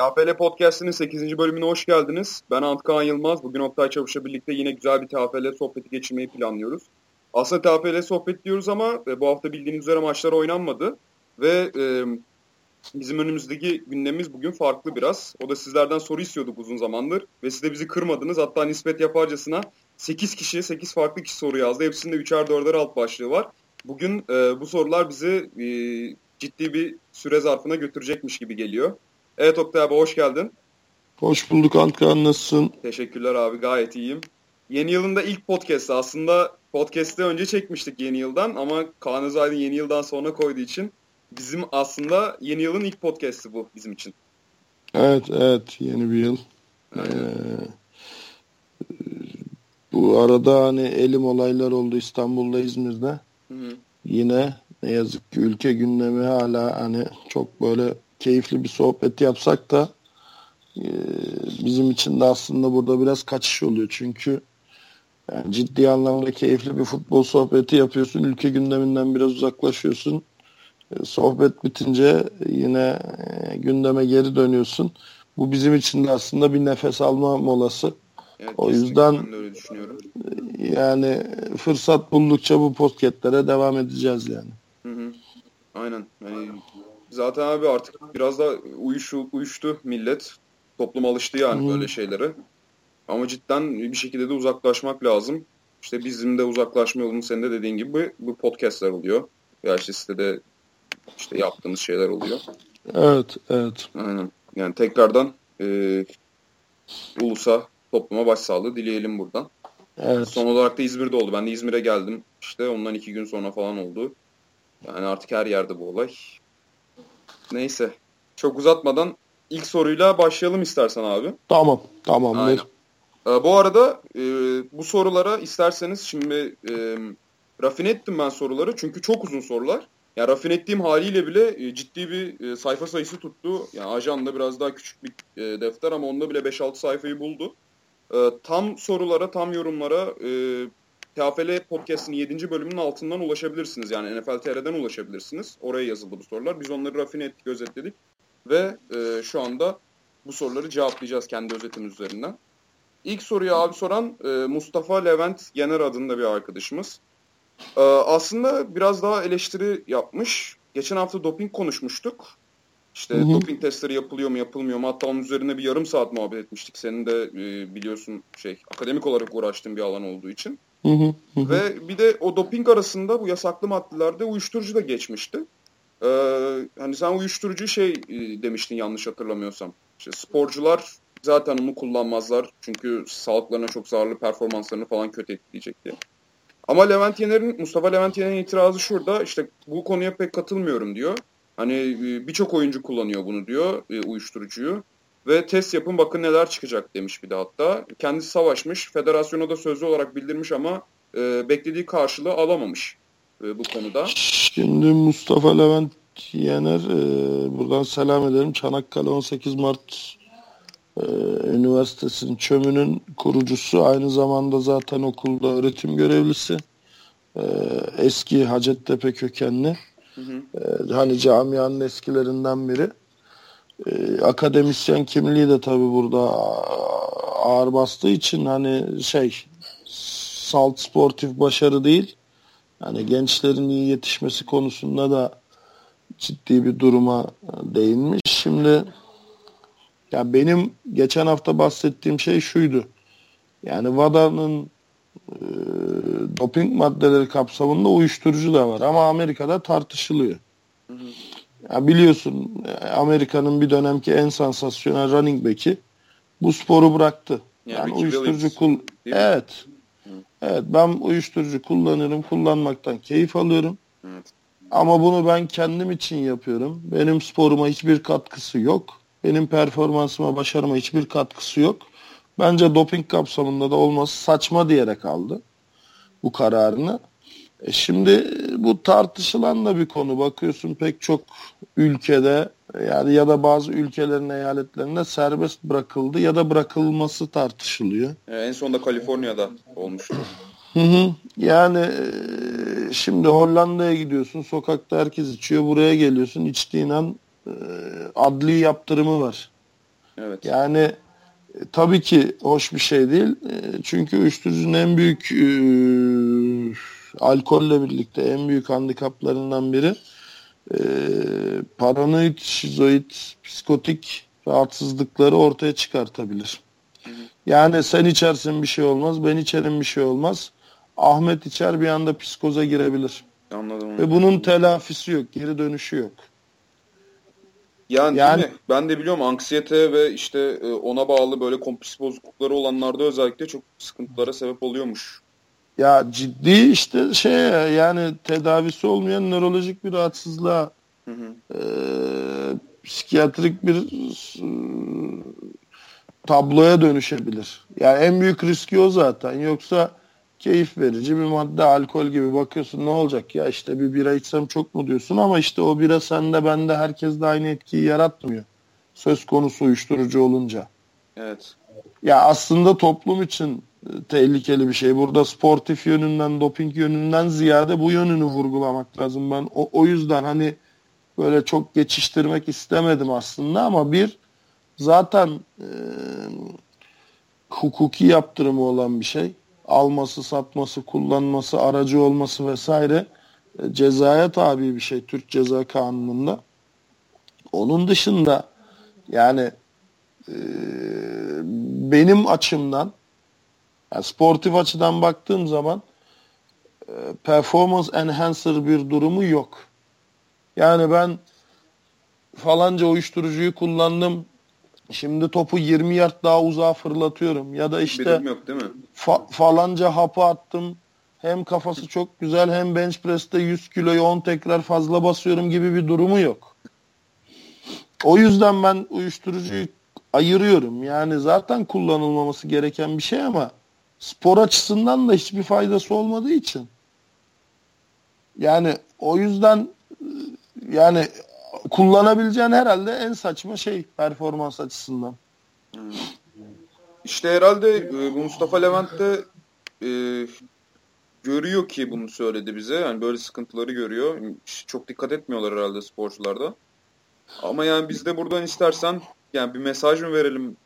TFL Podcast'inin 8. bölümüne hoş geldiniz. Ben Antkan Yılmaz. Bugün Oktay Çavuş'la birlikte yine güzel bir TFL sohbeti geçirmeyi planlıyoruz. Aslında TFL sohbet diyoruz ama e, bu hafta bildiğiniz üzere maçlar oynanmadı. Ve e, bizim önümüzdeki gündemimiz bugün farklı biraz. O da sizlerden soru istiyorduk uzun zamandır. Ve siz de bizi kırmadınız. Hatta nispet yaparcasına 8 kişi, 8 farklı kişi soru yazdı. Hepsinde 3'er 4'er alt başlığı var. Bugün e, bu sorular bizi e, ciddi bir süre zarfına götürecekmiş gibi geliyor. Evet Oktay abi hoş geldin. Hoş bulduk Antkan nasılsın? Teşekkürler abi gayet iyiyim. Yeni yılın da ilk podcast aslında podcast'te önce çekmiştik yeni yıldan ama Kaan Özaydın yeni yıldan sonra koyduğu için bizim aslında yeni yılın ilk podcast'i bu bizim için. Evet evet yeni bir yıl. Ee, bu arada hani elim olaylar oldu İstanbul'da İzmir'de. Hı hı. Yine ne yazık ki ülke gündemi hala hani çok böyle keyifli bir sohbet yapsak da e, bizim için de aslında burada biraz kaçış oluyor. Çünkü yani ciddi anlamda keyifli bir futbol sohbeti yapıyorsun. Ülke gündeminden biraz uzaklaşıyorsun. E, sohbet bitince yine e, gündeme geri dönüyorsun. Bu bizim için de aslında bir nefes alma molası. Evet, o yüzden öyle düşünüyorum. yani fırsat buldukça bu podcastlere devam edeceğiz yani. Hı hı. Aynen. Yani zaten abi artık biraz da uyuşu, uyuştu millet. Toplum alıştı yani hmm. böyle şeylere. Ama cidden bir şekilde de uzaklaşmak lazım. İşte bizim de uzaklaşma yolumuz senin de dediğin gibi bu podcastler oluyor. Ya işte sitede işte yaptığımız şeyler oluyor. Evet, evet. Aynen. Yani tekrardan e, ulusa, topluma başsağlığı dileyelim buradan. Evet. Son olarak da İzmir'de oldu. Ben de İzmir'e geldim. İşte ondan iki gün sonra falan oldu. Yani artık her yerde bu olay. Neyse. Çok uzatmadan ilk soruyla başlayalım istersen abi. Tamam. Tamamdır. Aynen. Ee, bu arada e, bu sorulara isterseniz şimdi e, rafine ettim ben soruları. Çünkü çok uzun sorular. Yani rafine ettiğim haliyle bile e, ciddi bir e, sayfa sayısı tuttu. Yani ajanda biraz daha küçük bir e, defter ama onda bile 5-6 sayfayı buldu. E, tam sorulara, tam yorumlara e, TFL Podcast'ın 7. bölümünün altından ulaşabilirsiniz. Yani NFL TR'den ulaşabilirsiniz. Oraya yazıldı bu sorular. Biz onları rafine ettik, gözetledik. Ve e, şu anda bu soruları cevaplayacağız kendi özetimiz üzerinden. İlk soruyu abi soran e, Mustafa Levent Yener adında bir arkadaşımız. E, aslında biraz daha eleştiri yapmış. Geçen hafta doping konuşmuştuk. İşte hı hı. doping testleri yapılıyor mu yapılmıyor mu? Hatta onun üzerine bir yarım saat muhabbet etmiştik. Senin de e, biliyorsun şey akademik olarak uğraştığın bir alan olduğu için. Ve bir de o doping arasında bu yasaklı maddelerde uyuşturucu da geçmişti. Ee, hani sen uyuşturucu şey e, demiştin yanlış hatırlamıyorsam. İşte sporcular zaten onu kullanmazlar. Çünkü sağlıklarına çok zararlı performanslarını falan kötü etkileyecek diye. Ama Levent Yener'in, Mustafa Levent Yener'in itirazı şurada. İşte bu konuya pek katılmıyorum diyor. Hani e, birçok oyuncu kullanıyor bunu diyor e, uyuşturucuyu. Ve test yapın bakın neler çıkacak demiş bir de hatta. Kendisi savaşmış. Federasyona da sözlü olarak bildirmiş ama e, beklediği karşılığı alamamış e, bu konuda. Şimdi Mustafa Levent Yener e, buradan selam ederim. Çanakkale 18 Mart e, Üniversitesi'nin çömünün kurucusu. Aynı zamanda zaten okulda öğretim görevlisi. E, eski Hacettepe kökenli. Hı hı. E, hani camianın eskilerinden biri. E, akademisyen kimliği de tabii burada ağır bastığı için hani şey salt sportif başarı değil. Yani gençlerin iyi yetişmesi konusunda da ciddi bir duruma değinmiş. Şimdi ya benim geçen hafta bahsettiğim şey şuydu. Yani WADA'nın e, doping maddeleri kapsamında uyuşturucu da var ama Amerika'da tartışılıyor. Hı hı. Ya biliyorsun Amerika'nın bir dönemki en sansasyonel running back'i bu sporu bıraktı. Yani, yani uyuşturucu kul Evet. Hı. Evet ben uyuşturucu kullanırım, kullanmaktan keyif alıyorum. Evet. Ama bunu ben kendim için yapıyorum. Benim sporuma hiçbir katkısı yok. Benim performansıma, başarıma hiçbir katkısı yok. Bence doping kapsamında da olması saçma diyerek aldı bu kararını. E şimdi bu tartışılan da bir konu. Bakıyorsun pek çok ülkede yani ya da bazı ülkelerin eyaletlerinde serbest bırakıldı ya da bırakılması tartışılıyor. E, en sonunda Kaliforniya'da olmuştu. Hı hı. Yani e, şimdi Hollanda'ya gidiyorsun sokakta herkes içiyor buraya geliyorsun içtiğin an adli yaptırımı var. Evet. Yani tabii ki hoş bir şey değil. Çünkü uyuşturucunun en büyük alkolle birlikte en büyük handikaplarından biri e, paranoid, şizoid, psikotik rahatsızlıkları ortaya çıkartabilir. Yani sen içersin bir şey olmaz, ben içerim bir şey olmaz. Ahmet içer bir anda psikoza girebilir. Anladım. Ve bunun telafisi yok, geri dönüşü yok. Yani, yani değil mi? ben de biliyorum anksiyete ve işte e, ona bağlı böyle kompulsif bozuklukları olanlarda özellikle çok sıkıntılara sebep oluyormuş. Ya ciddi işte şey yani tedavisi olmayan nörolojik bir rahatsızlığa hı hı. E, psikiyatrik bir e, tabloya dönüşebilir. Yani en büyük riski o zaten. Yoksa keyif verici bir madde alkol gibi bakıyorsun ne olacak ya işte bir bira içsem çok mu diyorsun ama işte o bira sende bende herkes de aynı etkiyi yaratmıyor. Söz konusu uyuşturucu olunca. Evet. Ya aslında toplum için tehlikeli bir şey. Burada sportif yönünden, doping yönünden ziyade bu yönünü vurgulamak lazım. Ben o, o yüzden hani böyle çok geçiştirmek istemedim aslında ama bir zaten e, hukuki yaptırımı olan bir şey alması, satması, kullanması, aracı olması vesaire e, cezaya tabi bir şey Türk Ceza Kanunu'nda. Onun dışında yani e, benim açımdan yani sportif açıdan baktığım zaman e, performance enhancer bir durumu yok. Yani ben falanca uyuşturucuyu kullandım Şimdi topu 20 yard daha uzağa fırlatıyorum. Ya da işte yok değil mi? Fa- falanca hapı attım. Hem kafası çok güzel hem bench press'te 100 kiloyu 10 tekrar fazla basıyorum gibi bir durumu yok. O yüzden ben uyuşturucuyu ayırıyorum. Yani zaten kullanılmaması gereken bir şey ama spor açısından da hiçbir faydası olmadığı için. Yani o yüzden yani kullanabileceğin herhalde en saçma şey performans açısından. İşte herhalde e, Mustafa Levent de e, görüyor ki bunu söyledi bize. Yani böyle sıkıntıları görüyor. Çok dikkat etmiyorlar herhalde sporcularda. Ama yani biz de buradan istersen yani bir mesaj mı verelim?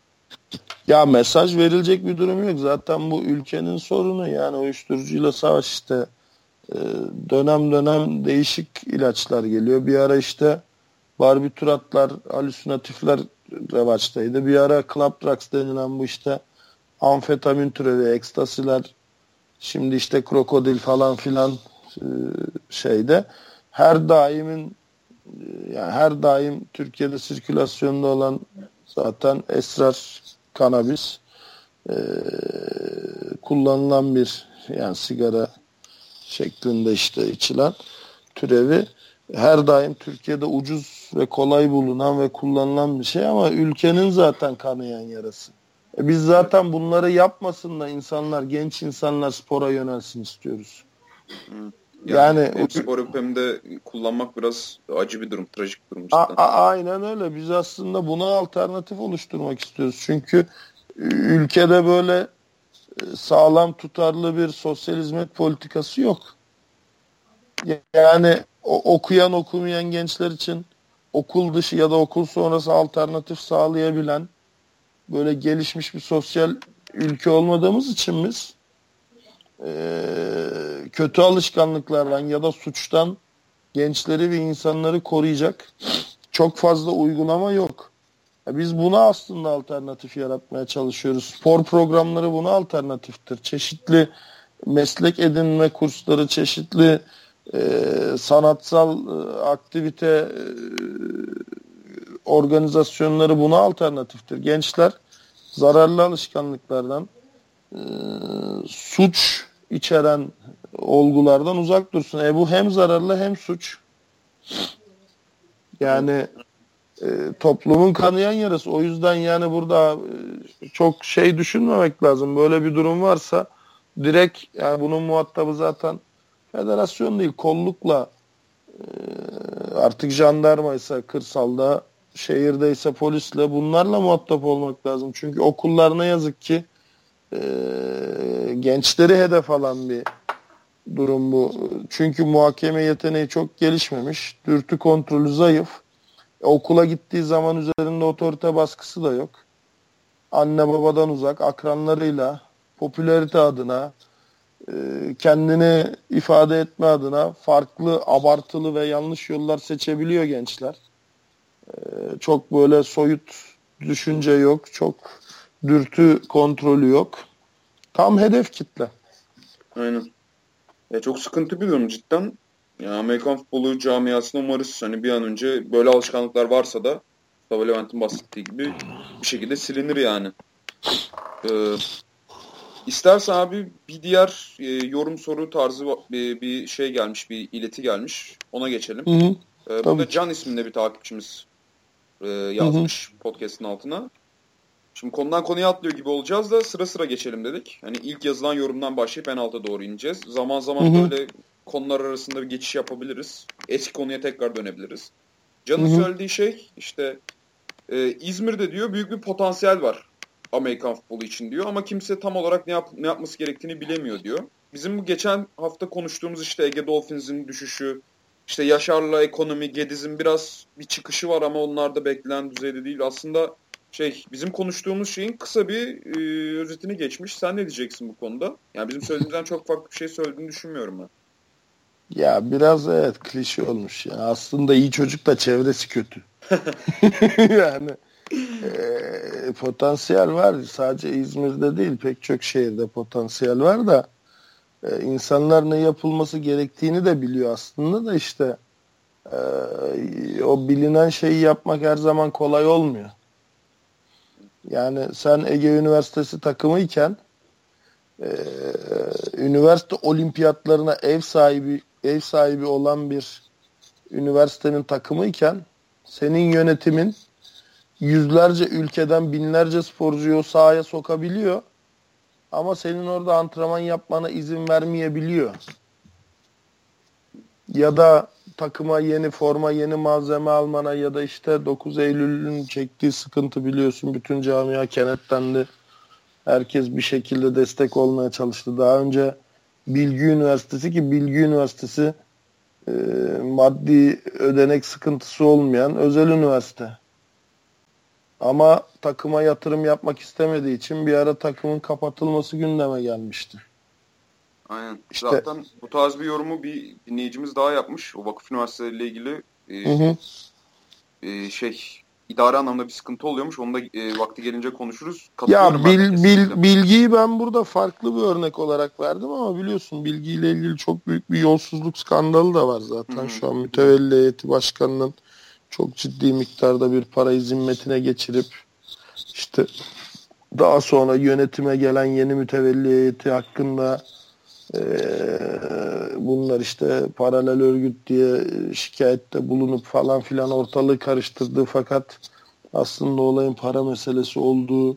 Ya mesaj verilecek bir durum yok. Zaten bu ülkenin sorunu yani uyuşturucuyla savaş işte e, dönem dönem değişik ilaçlar geliyor. Bir ara işte barbituratlar, halüsinatifler revaçtaydı. Bir ara drugs denilen bu işte amfetamin türevi, ekstasiler, şimdi işte krokodil falan filan e, şeyde her daimin e, yani her daim Türkiye'de sirkülasyonda olan zaten esrar kanabis e, kullanılan bir yani sigara şeklinde işte içilen türevi her daim Türkiye'de ucuz ve kolay bulunan ve kullanılan bir şey ama ülkenin zaten kanayan yarası. E biz zaten bunları yapmasın da insanlar, genç insanlar spora yönelsin istiyoruz. Yani, yani hem spor hem de kullanmak biraz acı bir durum, trajik bir durum. A, a, aynen öyle. Biz aslında buna alternatif oluşturmak istiyoruz. Çünkü ülkede böyle e, sağlam tutarlı bir sosyal hizmet politikası yok. Yani o, okuyan okumayan gençler için okul dışı ya da okul sonrası alternatif sağlayabilen böyle gelişmiş bir sosyal ülke olmadığımız için biz e, kötü alışkanlıklardan ya da suçtan gençleri ve insanları koruyacak çok fazla uygulama yok. Biz buna aslında alternatif yaratmaya çalışıyoruz. Spor programları buna alternatiftir. Çeşitli meslek edinme kursları, çeşitli e, sanatsal e, aktivite e, organizasyonları buna alternatiftir. Gençler zararlı alışkanlıklardan e, suç içeren olgulardan uzak dursun. E bu hem zararlı hem suç. Yani e, toplumun kanayan yarası. O yüzden yani burada e, çok şey düşünmemek lazım. Böyle bir durum varsa direkt yani bunun muhatabı zaten federasyon değil kollukla e, artık jandarma ise kırsalda şehirde ise polisle bunlarla muhatap olmak lazım. Çünkü okullar ne yazık ki e, gençleri hedef alan bir durum bu. Çünkü muhakeme yeteneği çok gelişmemiş. Dürtü kontrolü zayıf. E, okula gittiği zaman üzerinde otorite baskısı da yok. anne babadan uzak, akranlarıyla, popülerite adına, e, kendini ifade etme adına farklı, abartılı ve yanlış yollar seçebiliyor gençler. E, çok böyle soyut düşünce yok, çok dürtü kontrolü yok. Tam hedef kitle. Aynen. Ya çok sıkıntı bir durum cidden. Ya Amerikan futbolu camiasına umarız hani bir an önce böyle alışkanlıklar varsa da Mustafa Levent'in bahsettiği gibi bir şekilde silinir yani. Ee, istersen abi bir diğer e, yorum soru tarzı bir, bir şey gelmiş, bir ileti gelmiş. Ona geçelim. Hı hı. Ee, burada Can isminde bir takipçimiz e, yazmış hı hı. podcast'ın altına. Şimdi konudan konuya atlıyor gibi olacağız da sıra sıra geçelim dedik. Hani ilk yazılan yorumdan başlayıp en alta doğru ineceğiz. Zaman zaman hı hı. böyle konular arasında bir geçiş yapabiliriz. Eski konuya tekrar dönebiliriz. Can'ın hı hı. söylediği şey işte e, İzmir'de diyor büyük bir potansiyel var Amerikan futbolu için diyor ama kimse tam olarak ne, yap, ne yapması gerektiğini bilemiyor diyor. Bizim bu geçen hafta konuştuğumuz işte Ege Dolphins'in düşüşü, işte Yaşar'la ekonomi, Gediz'in biraz bir çıkışı var ama onlar da beklenen düzeyde değil. Aslında şey bizim konuştuğumuz şeyin kısa bir e, özetini geçmiş. Sen ne diyeceksin bu konuda? Yani bizim söylediğimizden çok farklı bir şey söylediğini düşünmüyorum ben. Ya biraz evet klişe olmuş. Yani aslında iyi çocuk da çevresi kötü. yani e, potansiyel var. Sadece İzmir'de değil pek çok şehirde potansiyel var da e, insanlar ne yapılması gerektiğini de biliyor aslında da işte e, o bilinen şeyi yapmak her zaman kolay olmuyor. Yani sen Ege Üniversitesi takımıyken e, üniversite olimpiyatlarına ev sahibi ev sahibi olan bir üniversitenin takımıyken senin yönetimin yüzlerce ülkeden binlerce sporcuyu sahaya sokabiliyor. Ama senin orada antrenman yapmana izin vermeyebiliyor. Ya da takıma yeni forma, yeni malzeme almana ya da işte 9 Eylül'ün çektiği sıkıntı biliyorsun. Bütün camia kenetlendi. Herkes bir şekilde destek olmaya çalıştı. Daha önce Bilgi Üniversitesi ki Bilgi Üniversitesi e, maddi ödenek sıkıntısı olmayan özel üniversite. Ama takıma yatırım yapmak istemediği için bir ara takımın kapatılması gündeme gelmişti. Aynen. İşte, Zaten bu tarz bir yorumu bir dinleyicimiz daha yapmış. O vakıf üniversiteleriyle ilgili e, hı hı. E, şey idare anlamda bir sıkıntı oluyormuş. Onu da e, vakti gelince konuşuruz. Ya bil, bil, bilgiyi ben burada farklı bir örnek olarak verdim ama biliyorsun bilgiyle ilgili çok büyük bir yolsuzluk skandalı da var zaten. Hı-hı. Şu an mütevelli heyeti başkanının çok ciddi miktarda bir parayı zimmetine geçirip işte daha sonra yönetime gelen yeni mütevelli heyeti hakkında e, bunlar işte paralel örgüt diye şikayette bulunup falan filan ortalığı karıştırdı fakat aslında olayın para meselesi olduğu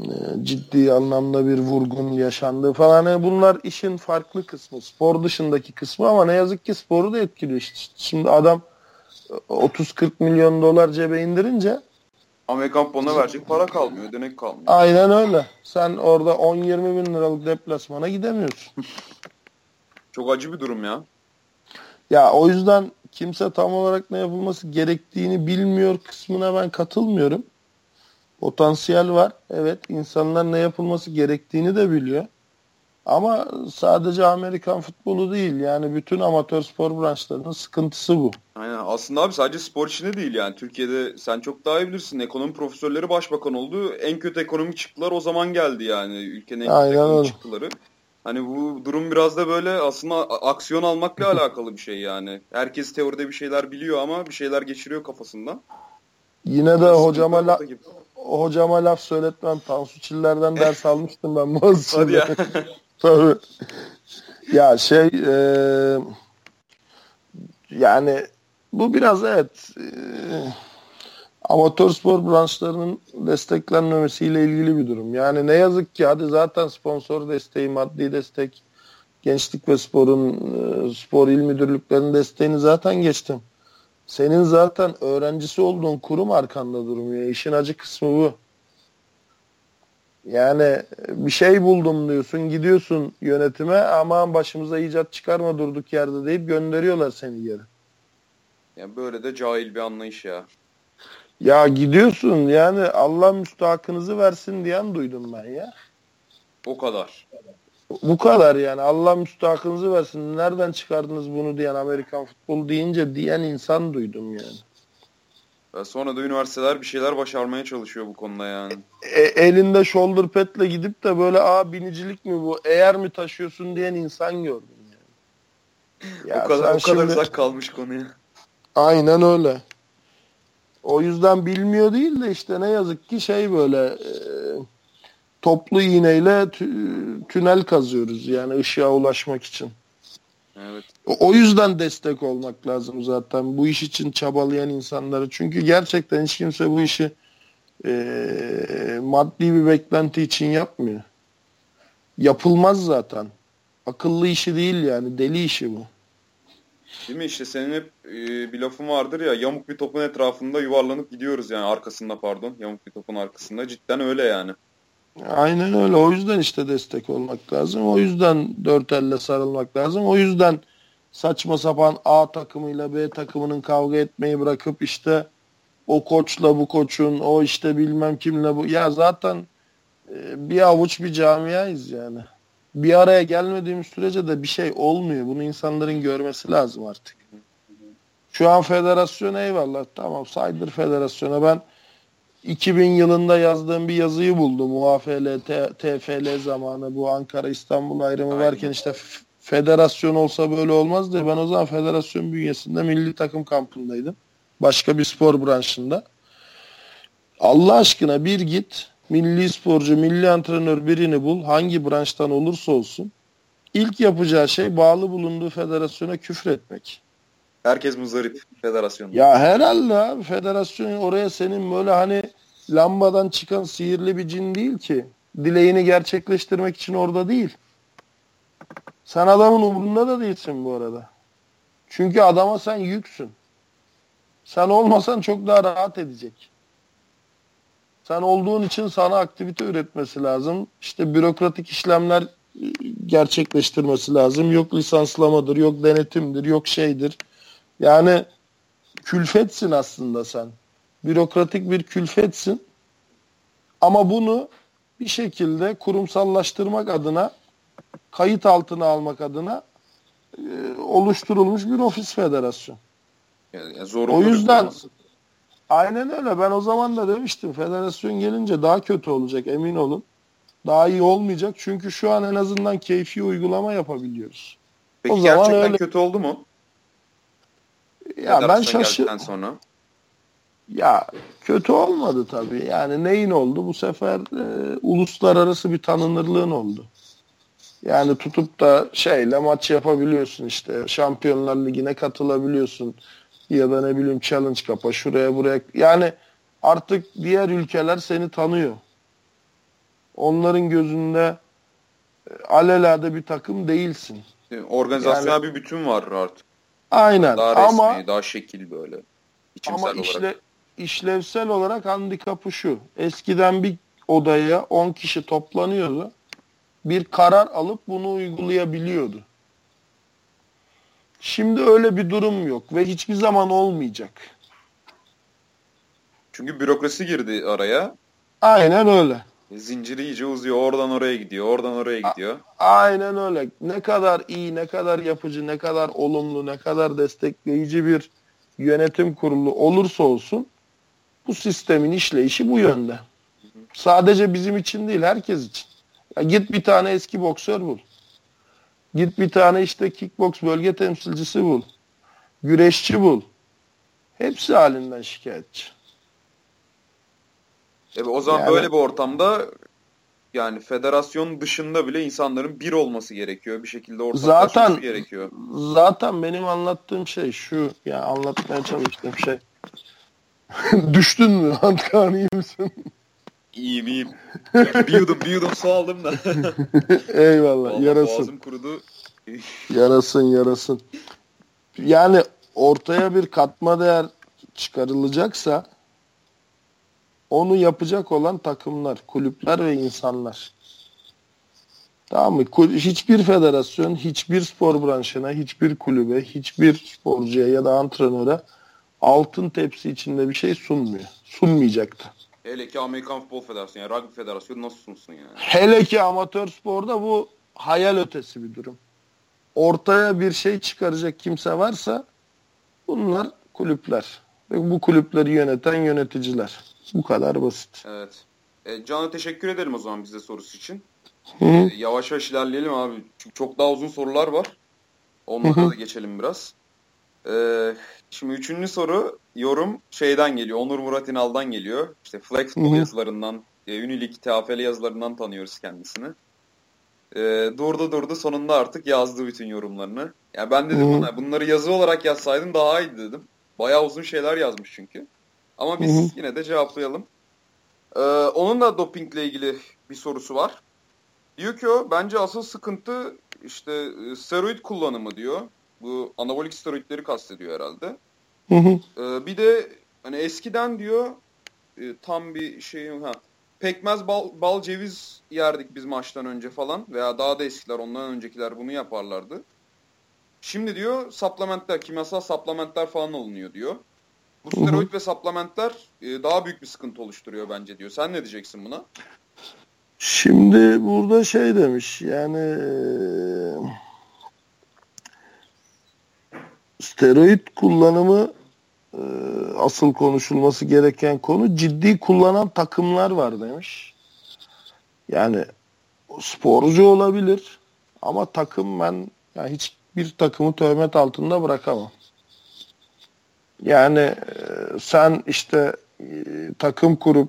e, ciddi anlamda bir vurgun yaşandığı falan yani bunlar işin farklı kısmı spor dışındaki kısmı ama ne yazık ki sporu da etkiliyor işte. şimdi adam 30-40 milyon dolar cebe indirince Amerikan fonuna verecek para kalmıyor, ödenek kalmıyor. Aynen öyle. Sen orada 10-20 bin liralık deplasmana gidemiyorsun. Çok acı bir durum ya. Ya o yüzden kimse tam olarak ne yapılması gerektiğini bilmiyor kısmına ben katılmıyorum. Potansiyel var. Evet insanlar ne yapılması gerektiğini de biliyor. Ama sadece Amerikan futbolu değil yani bütün amatör spor branşlarının sıkıntısı bu. Aynen aslında abi sadece spor içinde değil yani Türkiye'de sen çok daha iyi bilirsin ekonomi profesörleri başbakan oldu en kötü ekonomik çıktılar o zaman geldi yani ülkenin en kötü Aynen ekonomik öyle. çıktıları. Hani bu durum biraz da böyle aslında aksiyon almakla alakalı bir şey yani. Herkes teoride bir şeyler biliyor ama bir şeyler geçiriyor kafasından. Yine de hocama la hocama laf söyletmem. Tansu Çiller'den ders almıştım ben Boğaziçi'nde. Hadi ya. Tabii. Ya şey e, yani bu biraz evet e, amatör spor branşlarının desteklenmemesiyle ilgili bir durum. Yani ne yazık ki hadi zaten sponsor desteği, maddi destek, gençlik ve sporun e, spor il müdürlüklerinin desteğini zaten geçtim. Senin zaten öğrencisi olduğun kurum arkanda durmuyor. İşin acı kısmı bu. Yani bir şey buldum diyorsun, gidiyorsun yönetime aman başımıza icat çıkarma durduk yerde deyip gönderiyorlar seni geri. Yani böyle de cahil bir anlayış ya. Ya gidiyorsun yani Allah müstahakınızı versin diyen duydum ben ya. O kadar. Bu kadar yani Allah müstahakınızı versin. Nereden çıkardınız bunu diyen Amerikan futbolu deyince diyen insan duydum yani. Ya sonra da üniversiteler bir şeyler başarmaya çalışıyor bu konuda yani. E, elinde shoulder pad'le gidip de böyle aa binicilik mi bu eğer mi taşıyorsun diyen insan gördüm yani. Ya o kadar o kadar şimdi... uzak kalmış konuya. Aynen öyle. O yüzden bilmiyor değil de işte ne yazık ki şey böyle e, toplu iğneyle tünel kazıyoruz yani ışığa ulaşmak için. Evet. O, o yüzden destek olmak lazım zaten bu iş için çabalayan insanları. Çünkü gerçekten hiç kimse bu işi e, maddi bir beklenti için yapmıyor. Yapılmaz zaten. Akıllı işi değil yani deli işi bu. Değil mi işte senin hep e, bir lafın vardır ya yamuk bir topun etrafında yuvarlanıp gidiyoruz yani arkasında pardon yamuk bir topun arkasında cidden öyle yani. Aynen öyle. O yüzden işte destek olmak lazım. O yüzden dört elle sarılmak lazım. O yüzden saçma sapan A takımıyla B takımının kavga etmeyi bırakıp işte o koçla bu koçun o işte bilmem kimle bu. Ya zaten e, bir avuç bir camiayız yani. Bir araya gelmediğimiz sürece de bir şey olmuyor. Bunu insanların görmesi lazım artık. Şu an federasyon eyvallah. Tamam saydır federasyona. Ben 2000 yılında yazdığım bir yazıyı buldum. UAFL, TFL zamanı bu Ankara İstanbul ayrımı Aynen. varken işte federasyon olsa böyle olmaz diye ben o zaman federasyon bünyesinde milli takım kampındaydım. Başka bir spor branşında. Allah aşkına bir git milli sporcu, milli antrenör birini bul. Hangi branştan olursa olsun. İlk yapacağı şey bağlı bulunduğu federasyona küfür etmek. Herkes muzdarip federasyonda. Ya herhalde abi federasyon oraya senin böyle hani lambadan çıkan sihirli bir cin değil ki. Dileğini gerçekleştirmek için orada değil. Sen adamın umurunda da değilsin bu arada. Çünkü adama sen yüksün. Sen olmasan çok daha rahat edecek. Sen olduğun için sana aktivite üretmesi lazım. İşte bürokratik işlemler e, gerçekleştirmesi lazım. Yok lisanslamadır, yok denetimdir, yok şeydir. Yani külfetsin aslında sen. Bürokratik bir külfetsin. Ama bunu bir şekilde kurumsallaştırmak adına, kayıt altına almak adına e, oluşturulmuş bir ofis federasyon. Yani, o yüzden Aynen öyle. Ben o zaman da demiştim. Federasyon gelince daha kötü olacak emin olun. Daha iyi olmayacak. Çünkü şu an en azından keyfi uygulama yapabiliyoruz. Peki o gerçekten zaman öyle... kötü oldu mu? Ya ben şaşırdım. sonra. Ya kötü olmadı tabii. Yani neyin oldu? Bu sefer e, uluslararası bir tanınırlığın oldu. Yani tutup da şeyle maç yapabiliyorsun işte. Şampiyonlar Ligi'ne katılabiliyorsun ya da ne bileyim challenge kapa şuraya buraya. Yani artık diğer ülkeler seni tanıyor. Onların gözünde e, alelade bir takım değilsin. Organizasyonel yani, bir bütün var artık. Aynen daha resmi, ama daha şekil böyle. ama olarak. Işle, işlevsel olarak handikapı şu. Eskiden bir odaya 10 kişi toplanıyordu. Bir karar alıp bunu uygulayabiliyordu. Şimdi öyle bir durum yok ve hiçbir zaman olmayacak. Çünkü bürokrasi girdi araya. Aynen öyle. Zinciri iyice uzuyor. Oradan oraya gidiyor. Oradan oraya gidiyor. A- aynen öyle. Ne kadar iyi, ne kadar yapıcı, ne kadar olumlu, ne kadar destekleyici bir yönetim kurulu olursa olsun bu sistemin işleyişi bu yönde. Sadece bizim için değil, herkes için. Ya git bir tane eski boksör bul. Git bir tane işte kickbox bölge temsilcisi bul. Güreşçi bul. Hepsi halinden şikayetçi. Evet, o zaman yani, böyle bir ortamda yani federasyon dışında bile insanların bir olması gerekiyor. Bir şekilde ortaklaşması zaten, gerekiyor. Zaten benim anlattığım şey şu. Ya yani anlatmaya çalıştığım şey. Düştün mü? Antkan iyi misin? İyiyim iyiyim. bir yudum bir yudum su aldım da. Eyvallah Vallahi yarasın. Boğazım kurudu. yarasın yarasın. Yani ortaya bir katma değer çıkarılacaksa onu yapacak olan takımlar, kulüpler ve insanlar. Tamam mı? Hiçbir federasyon, hiçbir spor branşına, hiçbir kulübe, hiçbir sporcuya ya da antrenöre altın tepsi içinde bir şey sunmuyor sunmayacaktı. Hele ki Amerikan Futbol Federasyonu, yani Rugby Federasyonu nasıl sunsun yani? Hele ki amatör sporda bu hayal ötesi bir durum. Ortaya bir şey çıkaracak kimse varsa bunlar kulüpler. Ve bu kulüpleri yöneten yöneticiler. Bu kadar basit. Evet. E, Can'a teşekkür edelim o zaman bize sorusu için. Hı E, yavaş yavaş ilerleyelim abi. Çünkü çok daha uzun sorular var. Onlara Hı hı. da geçelim biraz. E, şimdi üçüncü soru yorum şeyden geliyor. Onur Murat İnal'dan geliyor. İşte Flag Futbol Hı hı. yazılarından, e, Unileague TFL yazılarından tanıyoruz kendisini. E, durdu durdu sonunda artık yazdı bütün yorumlarını. Yani ben dedim Hı hı. ona bunları yazı olarak yazsaydın daha iyiydi dedim. Bayağı uzun şeyler yazmış çünkü. Ama biz Hı hı. yine de cevaplayalım. Ee, onun da dopingle ilgili bir sorusu var. Diyor ki o bence asıl sıkıntı işte e, steroid kullanımı diyor. Bu anabolik steroidleri kastediyor herhalde. Hı hı. Ee, bir de hani eskiden diyor e, tam bir şey ha pekmez bal, bal ceviz yerdik biz maçtan önce falan veya daha da eskiler ondan öncekiler bunu yaparlardı. Şimdi diyor supplementler, kimyasal supplementler falan alınıyor diyor. Bu steroid ve supplementler e, daha büyük bir sıkıntı oluşturuyor bence diyor. Sen ne diyeceksin buna? Şimdi burada şey demiş yani eee, steroid kullanımı eee, asıl konuşulması gereken konu ciddi kullanan takımlar var demiş. Yani sporcu olabilir ama takım ben yani hiçbir takımı töhmet altında bırakamam. Yani eee, sen işte eee, takım kurup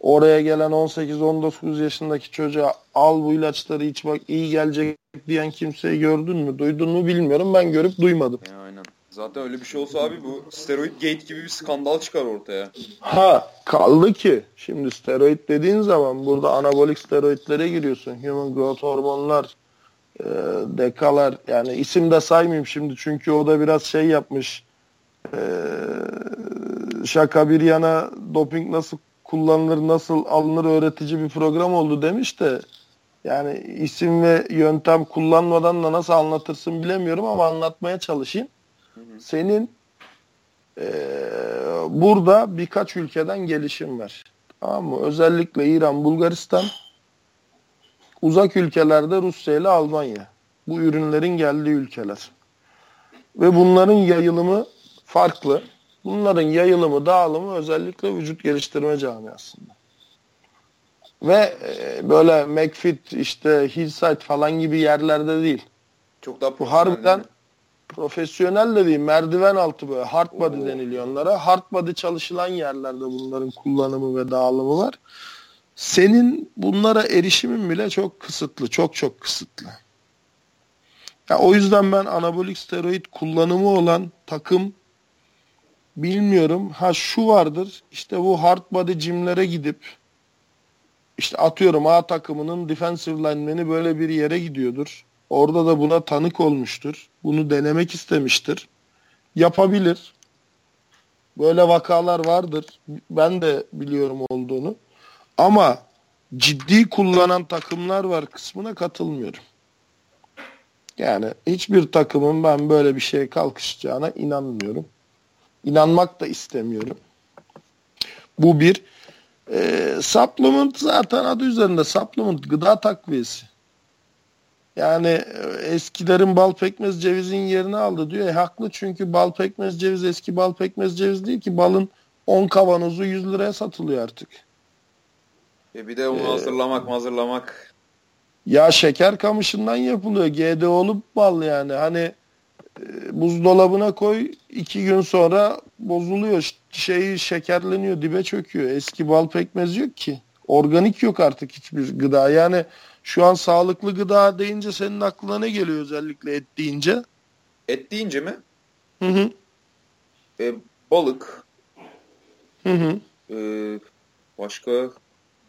oraya gelen 18-19 yaşındaki çocuğa al bu ilaçları iç bak iyi gelecek diyen kimseyi gördün mü duydun mu bilmiyorum ben görüp duymadım. Ya, aynen. Zaten öyle bir şey olsa abi bu steroid gate gibi bir skandal çıkar ortaya. Ha kaldı ki şimdi steroid dediğin zaman burada anabolik steroidlere giriyorsun. Human growth hormonlar, e, dekalar yani isim de saymayayım şimdi çünkü o da biraz şey yapmış. E, şaka bir yana doping nasıl kullanılır, nasıl alınır öğretici bir program oldu demiş de yani isim ve yöntem kullanmadan da nasıl anlatırsın bilemiyorum ama anlatmaya çalışayım. Senin eee, burada birkaç ülkeden gelişim var. Tamam mı? Özellikle İran, Bulgaristan, uzak ülkelerde Rusya ile Almanya. Bu ürünlerin geldiği ülkeler. Ve bunların yayılımı farklı. Bunların yayılımı, dağılımı özellikle vücut geliştirme camiasında. Ve e, böyle McFit, işte Hillside falan gibi yerlerde değil. Çok daha Bu harbiden profesyonel de değil, merdiven altı böyle hard body Oo. deniliyor onlara. Hard body çalışılan yerlerde bunların kullanımı ve dağılımı var. Senin bunlara erişimin bile çok kısıtlı, çok çok kısıtlı. Ya o yüzden ben anabolik steroid kullanımı olan takım bilmiyorum. Ha şu vardır. işte bu hard body gymlere gidip işte atıyorum A takımının defensive lineman'i böyle bir yere gidiyordur. Orada da buna tanık olmuştur. Bunu denemek istemiştir. Yapabilir. Böyle vakalar vardır. Ben de biliyorum olduğunu. Ama ciddi kullanan takımlar var kısmına katılmıyorum. Yani hiçbir takımın ben böyle bir şeye kalkışacağına inanmıyorum. İnanmak da istemiyorum. Bu bir. Ee, supplement zaten adı üzerinde supplement gıda takviyesi. Yani e, eskilerin bal pekmez cevizin yerini aldı diyor. E, haklı çünkü bal pekmez ceviz eski bal pekmez ceviz değil ki balın 10 kavanozu 100 liraya satılıyor artık. E bir de onu Ee, hazırlamak hazırlamak. Ya şeker kamışından yapılıyor. GDO'lu bal yani. Hani e, buzdolabına koy iki gün sonra bozuluyor. Şeyi şekerleniyor, dibe çöküyor. Eski bal pekmez yok ki. Organik yok artık hiçbir gıda. Yani şu an sağlıklı gıda deyince senin aklına ne geliyor özellikle et deyince? Et deyince mi? Hı hı. E, balık. Hı hı. E, başka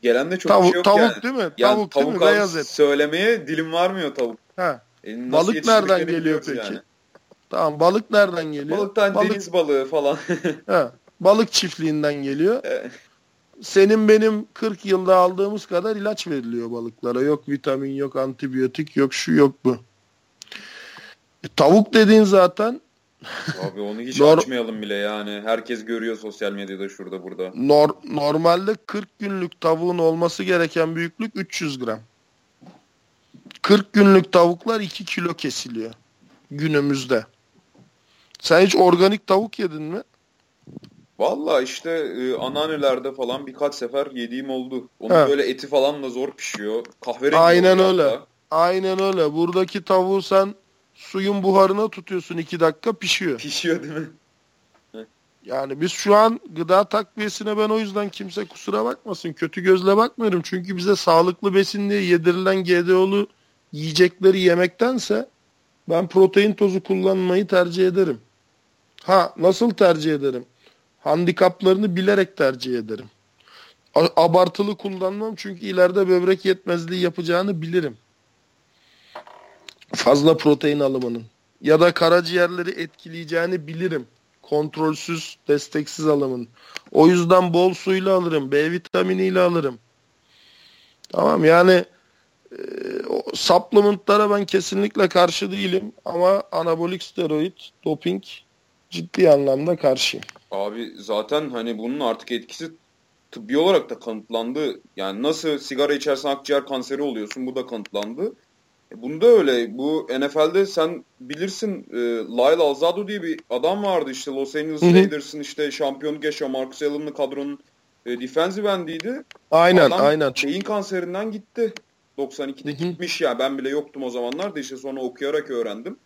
gelen de çok Tavuk, şey yok tavuk yani. değil mi? Yani tavuk, değil mi? Beyaz et. söylemeye dilim varmıyor tavuk. Ha. E, Balık nereden geliyor peki? yani. Tamam balık nereden geliyor? Balıktan balık, deniz balığı falan. ha, balık çiftliğinden geliyor. Senin benim 40 yılda aldığımız kadar ilaç veriliyor balıklara. Yok vitamin, yok antibiyotik, yok şu yok bu. E, tavuk dediğin zaten Abi onu hiç Nor- açmayalım bile yani. Herkes görüyor sosyal medyada şurada burada. Nor- normalde 40 günlük tavuğun olması gereken büyüklük 300 gram. 40 günlük tavuklar 2 kilo kesiliyor günümüzde. Sen hiç organik tavuk yedin mi? Valla işte e, anneannelerde falan birkaç sefer yediğim oldu. Onun He. böyle eti falan da zor pişiyor. Kahverengi Aynen öyle. Hatta. Aynen öyle. Buradaki tavuğu sen suyun buharına tutuyorsun iki dakika pişiyor. Pişiyor değil mi? Yani biz şu an gıda takviyesine ben o yüzden kimse kusura bakmasın. Kötü gözle bakmıyorum. Çünkü bize sağlıklı besin diye yedirilen GDO'lu yiyecekleri yemektense ben protein tozu kullanmayı tercih ederim. Ha nasıl tercih ederim? Handikaplarını bilerek tercih ederim. Abartılı kullanmam çünkü ileride böbrek yetmezliği yapacağını bilirim. Fazla protein alımının ya da karaciğerleri etkileyeceğini bilirim. Kontrolsüz, desteksiz alımın. O yüzden bol suyla alırım, B vitaminiyle alırım. Tamam yani e, supplementlara ben kesinlikle karşı değilim ama anabolik steroid, doping ciddi anlamda karşıyım. Abi zaten hani bunun artık etkisi tıbbi olarak da kanıtlandı. Yani nasıl sigara içersen akciğer kanseri oluyorsun bu da kanıtlandı. E bunda öyle. Bu NFL'de sen bilirsin e, Lyle Alzado diye bir adam vardı işte Los Angeles Raiders'ın işte şampiyonluk yaşayan Marcus Allen'lı kadronun e, defensive endiydi. Aynen adam aynen. beyin kanserinden gitti. 92'de gitmiş ya ben bile yoktum o zamanlar da işte sonra okuyarak öğrendim.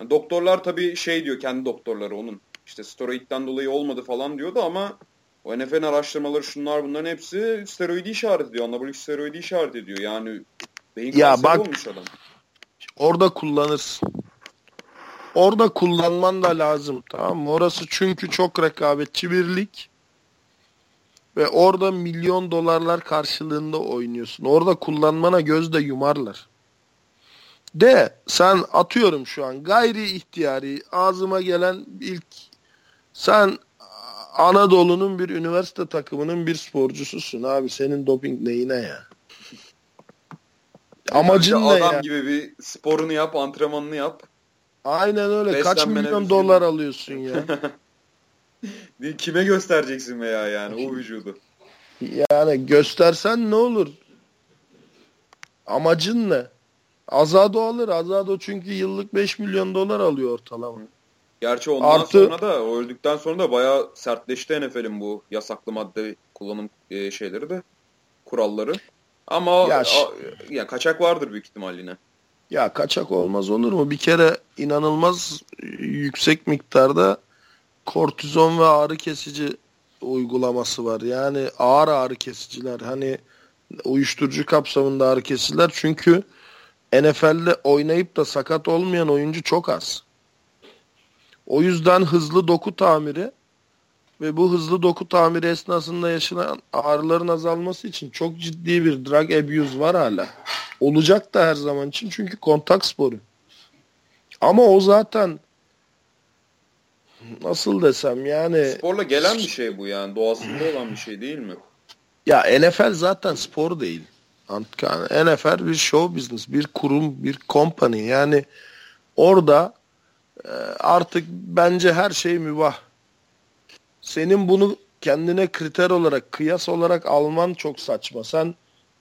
Yani doktorlar tabii şey diyor kendi doktorları onun işte steroidden dolayı olmadı falan diyordu ama o NFL'in araştırmaları şunlar bunların hepsi steroidi işaret ediyor. Anabolik steroidi işaret ediyor. Yani beyin ya bak, olmuş adam. Orada kullanırsın. Orada kullanman da lazım. Tamam mı? Orası çünkü çok rekabetçi bir lig. Ve orada milyon dolarlar karşılığında oynuyorsun. Orada kullanmana göz de yumarlar. De sen atıyorum şu an gayri ihtiyari ağzıma gelen ilk sen Anadolu'nun bir üniversite takımının bir sporcususun abi. Senin doping neyine ya? Amacın ne adam ya? gibi bir sporunu yap, antrenmanını yap. Aynen öyle. Kaç milyon dolar alıyorsun ya? Kime göstereceksin veya yani o vücudu? Yani göstersen ne olur? Amacın ne? Azado alır. Azado çünkü yıllık 5 milyon dolar alıyor ortalama. Gerçi ondan Artı, sonra da öldükten sonra da bayağı sertleşti NFL'in bu yasaklı madde kullanım e, şeyleri de kuralları. Ama ya, a, ya kaçak vardır büyük ihtimal yine. Ya kaçak olmaz olur mu? Bir kere inanılmaz yüksek miktarda kortizon ve ağrı kesici uygulaması var. Yani ağır ağrı kesiciler hani uyuşturucu kapsamında ağrı kesiciler çünkü NFL'de oynayıp da sakat olmayan oyuncu çok az. O yüzden hızlı doku tamiri ve bu hızlı doku tamiri esnasında yaşanan ağrıların azalması için çok ciddi bir drug abuse var hala. Olacak da her zaman için çünkü kontak sporu. Ama o zaten nasıl desem yani sporla gelen bir şey bu yani doğasında olan bir şey değil mi? Ya NFL zaten spor değil. NFL bir show business, bir kurum, bir company. Yani orada e, artık bence her şey mübah. Senin bunu kendine kriter olarak, kıyas olarak alman çok saçma. Sen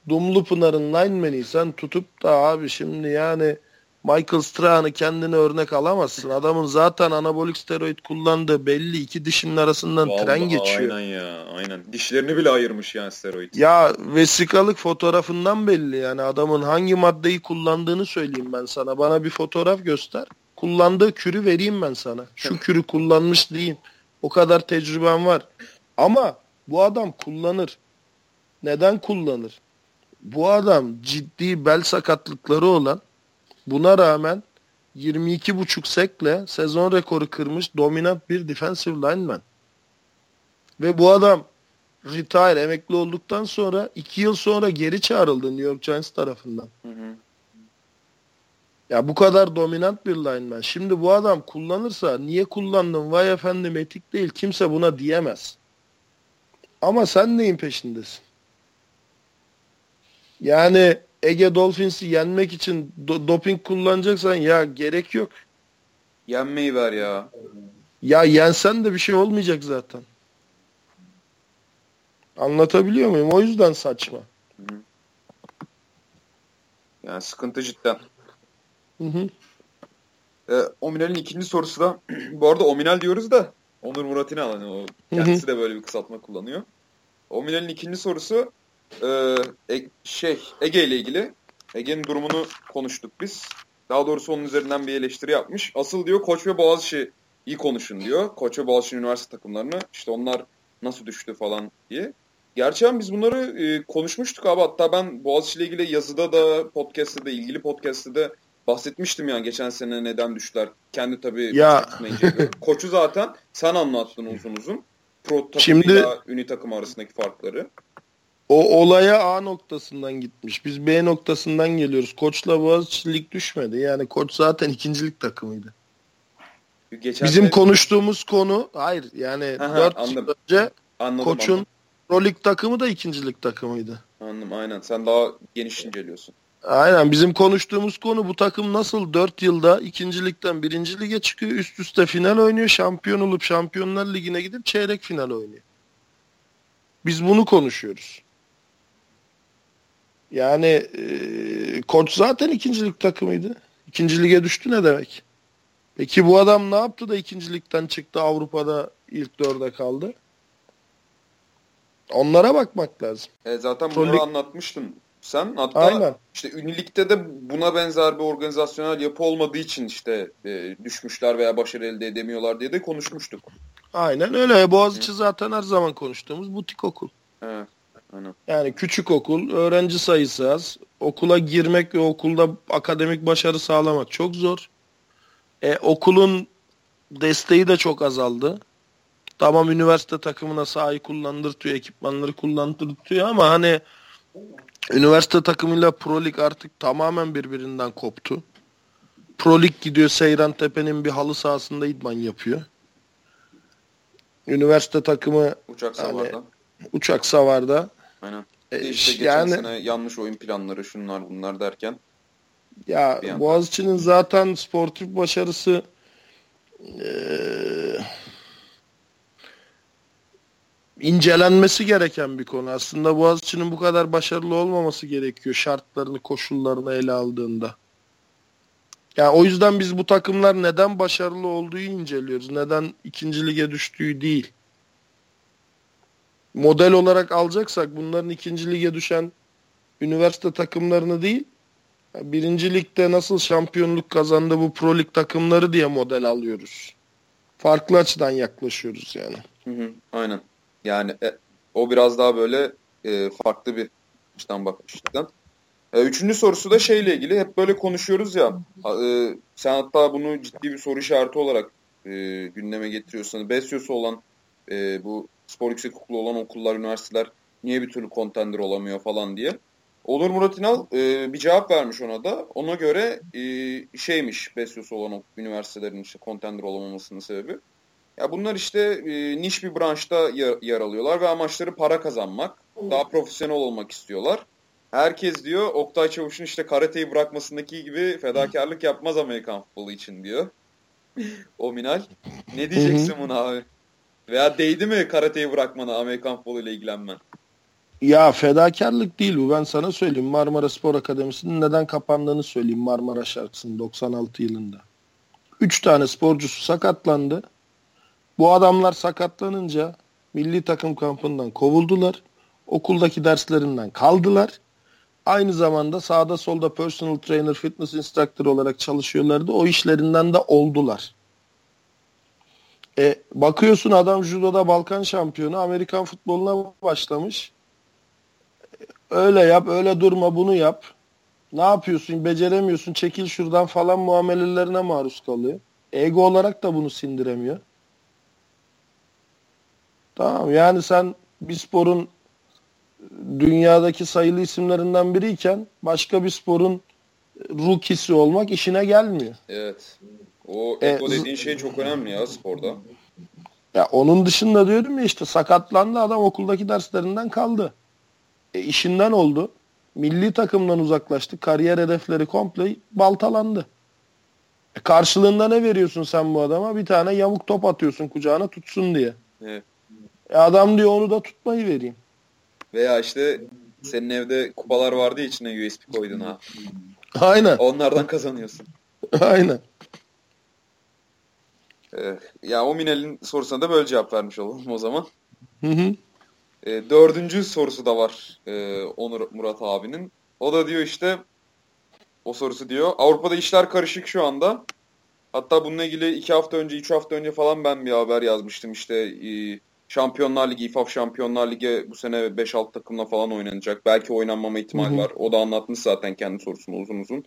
Dumlu Pınar'ın lineman'ıysan tutup da abi şimdi yani Michael Strahan'ı kendine örnek alamazsın. Adamın zaten anabolik steroid kullandığı belli iki dişinin arasından Vallahi tren geçiyor. Aynen ya aynen. Dişlerini bile ayırmış yani steroid. Ya vesikalık fotoğrafından belli yani adamın hangi maddeyi kullandığını söyleyeyim ben sana. Bana bir fotoğraf göster. Kullandığı kürü vereyim ben sana. Şu kürü kullanmış diyeyim. O kadar tecrüben var. Ama bu adam kullanır. Neden kullanır? Bu adam ciddi bel sakatlıkları olan Buna rağmen 22.5 sekle sezon rekoru kırmış dominant bir defensive lineman. Ve bu adam retire, emekli olduktan sonra 2 yıl sonra geri çağrıldı New York Giants tarafından. Hı hı. Ya bu kadar dominant bir lineman. Şimdi bu adam kullanırsa niye kullandın vay efendim etik değil kimse buna diyemez. Ama sen neyin peşindesin? Yani Ege Dolphins'i yenmek için do- doping kullanacaksan ya gerek yok. Yenmeyi ver ya. Ya yensen de bir şey olmayacak zaten. Anlatabiliyor muyum? O yüzden saçma. Yani sıkıntı cidden. Hı hı. Ee, Ominal'in ikinci sorusu da bu arada Ominal diyoruz da Onur Murat İnal hani o kendisi de böyle bir kısaltma kullanıyor. Ominal'in ikinci sorusu e, e, şey Ege ile ilgili. Ege'nin durumunu konuştuk biz. Daha doğrusu onun üzerinden bir eleştiri yapmış. Asıl diyor Koç ve Boğaziçi iyi konuşun diyor. Koç ve Boğaziçi üniversite takımlarını. İşte onlar nasıl düştü falan diye. Gerçekten biz bunları e, konuşmuştuk abi. Hatta ben Boğaziçi ile ilgili yazıda da podcast'ta da ilgili podcast'ta da bahsetmiştim yani geçen sene neden düştüler. Kendi tabii Ya. Koçu zaten sen anlattın uzun uzun. Pro takımıyla Şimdi- ünlü takım arasındaki farkları. O olaya A noktasından gitmiş. Biz B noktasından geliyoruz. Koçla Boğaziçi lig düşmedi. Yani koç zaten ikincilik takımıydı. Geçen Bizim sene- konuştuğumuz konu hayır yani Aha, 4 yıl anladım. önce anladım, koçun. Pro Lig takımı da ikincilik takımıydı. Anladım aynen. Sen daha geniş inceliyorsun. Aynen bizim konuştuğumuz konu bu takım nasıl 4 yılda ikincilikten birinci lige çıkıyor. Üst üste final oynuyor. Şampiyon olup Şampiyonlar Ligi'ne gidip çeyrek final oynuyor. Biz bunu konuşuyoruz. Yani e, koç zaten ikincilik takımıydı. İkinci lige düştü ne demek? Peki bu adam ne yaptı da ikincilikten çıktı Avrupa'da ilk dörde kaldı? Onlara bakmak lazım. E, zaten Pro bunları Lig- anlatmıştın sen. Hatta Aynen. işte Ünlülik'te de buna benzer bir organizasyonel yapı olmadığı için işte e, düşmüşler veya başarı elde edemiyorlar diye de konuşmuştuk. Aynen öyle. Boğaziçi zaten her zaman konuştuğumuz butik okul. Evet. Yani küçük okul, öğrenci sayısı az. Okula girmek ve okulda akademik başarı sağlamak çok zor. E, okulun desteği de çok azaldı. Tamam üniversite takımına sahayı kullandırtıyor, ekipmanları kullandırtıyor ama hani üniversite takımıyla Pro Lig artık tamamen birbirinden koptu. Pro Lig gidiyor Seyran Tepe'nin bir halı sahasında idman yapıyor. Üniversite takımı Uçak Yani- savarda. uçak savarda. Aynen. E, işte geçen yani sene yanlış oyun planları şunlar bunlar derken. Ya. Boğaziçi'nin zaten sportif başarısı eee, incelenmesi gereken bir konu. Aslında Boğaziçi'nin bu kadar başarılı olmaması gerekiyor şartlarını, koşullarını ele aldığında. Ya o yüzden biz bu takımlar neden başarılı olduğu inceliyoruz. Neden ikinci lige düştüğü değil. Model olarak alacaksak bunların ikinci lige düşen üniversite takımlarını değil, Birinci ligde nasıl şampiyonluk kazandı bu pro lig takımları diye model alıyoruz. Farklı açıdan yaklaşıyoruz yani. Hı hı, aynen. Yani e, o biraz daha böyle e, farklı bir açıdan bakmış cidden. E, üçüncü sorusu da şeyle ilgili. Hep böyle konuşuyoruz ya. E, sen hatta bunu ciddi bir soru işareti olarak e, gündeme getiriyorsun. Besyosu olan e, bu spor yüksekokulu olan okullar, üniversiteler niye bir türlü contender olamıyor falan diye. Olur Murat İnal e, bir cevap vermiş ona da. Ona göre e, şeymiş Besyosu olan o üniversitelerin işte contender olamamasının sebebi. Ya bunlar işte e, niş bir branşta yer, yer alıyorlar ve amaçları para kazanmak. Daha profesyonel olmak istiyorlar. Herkes diyor Oktay Çavuş'un işte karateyi bırakmasındaki gibi fedakarlık yapmaz Amerikan futbolu için diyor. o Minal. Ne diyeceksin buna abi? Veya değdi mi karateyi bırakmana Amerikan futboluyla ilgilenmen? Ya fedakarlık değil bu ben sana söyleyeyim. Marmara Spor Akademisi'nin neden kapandığını söyleyeyim Marmara şarkısının 96 yılında. 3 tane sporcusu sakatlandı. Bu adamlar sakatlanınca milli takım kampından kovuldular. Okuldaki derslerinden kaldılar. Aynı zamanda sağda solda personal trainer, fitness instructor olarak çalışıyorlardı. O işlerinden de oldular. E, bakıyorsun adam judoda Balkan şampiyonu Amerikan futboluna başlamış. Öyle yap, öyle durma, bunu yap. Ne yapıyorsun? Beceremiyorsun. Çekil şuradan falan muamelelerine maruz kalıyor. Ego olarak da bunu sindiremiyor. Tamam yani sen bir sporun dünyadaki sayılı isimlerinden biriyken başka bir sporun rookie'si olmak işine gelmiyor. Evet. O E, ego z- dediğin şey çok önemli ya sporda. Ya onun dışında diyorum ya işte sakatlandı adam okuldaki derslerinden kaldı. E işinden oldu. Milli takımdan uzaklaştı. Kariyer hedefleri komple baltalandı. E karşılığında ne veriyorsun sen bu adama? Bir tane yamuk top atıyorsun kucağına tutsun diye. Evet. E adam diyor onu da tutmayı vereyim. Veya işte senin evde kupalar vardı ya içine USB koydun ha. Aynen. Onlardan kazanıyorsun. Aynen. Ee, ya o Minel'in sorusuna da böyle cevap vermiş olalım o zaman. Hı hı. E, dördüncü sorusu da var e, Onur Murat abinin. O da diyor işte o sorusu diyor. Avrupa'da işler karışık şu anda. Hatta bununla ilgili iki hafta önce, üç hafta önce falan ben bir haber yazmıştım. İşte e, Şampiyonlar Ligi, İFAF Şampiyonlar Ligi bu sene 5-6 takımla falan oynanacak. Belki oynanmama ihtimali Hı hı. var. O da anlatmış zaten kendi sorusunu uzun uzun.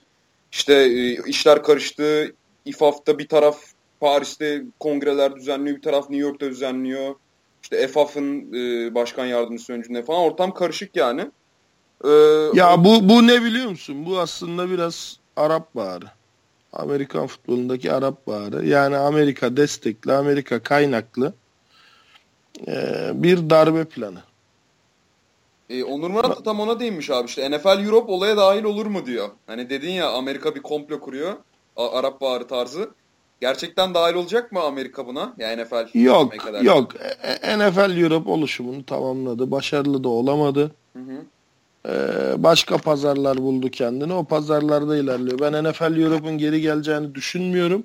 İşte e, işler karıştı. İFAF'ta bir taraf Paris'te kongreler düzenliyor, bir taraf New York'ta düzenliyor. İşte EFAF'ın e, başkan yardımcısı öncünde falan ortam karışık yani. Ee, Ya bu bu ne biliyor musun? Bu aslında biraz Arap Baharı. Amerikan futbolundaki Arap Baharı. Yani Amerika destekli, Amerika kaynaklı e, bir darbe planı. E, Onur Murat da tam ona değinmiş abi işte NFL Europe olaya dahil olur mu diyor. Hani dedin ya Amerika bir komplo kuruyor. A- Arap Baharı tarzı. Gerçekten dahil olacak mı Amerika buna? Ya NFL Yok, kadar? yok. E- e- NFL Europe oluşumunu tamamladı. Başarılı da olamadı. Hı hı. Ee, başka pazarlar buldu kendini. O pazarlarda ilerliyor. Ben NFL Europe'un geri geleceğini düşünmüyorum.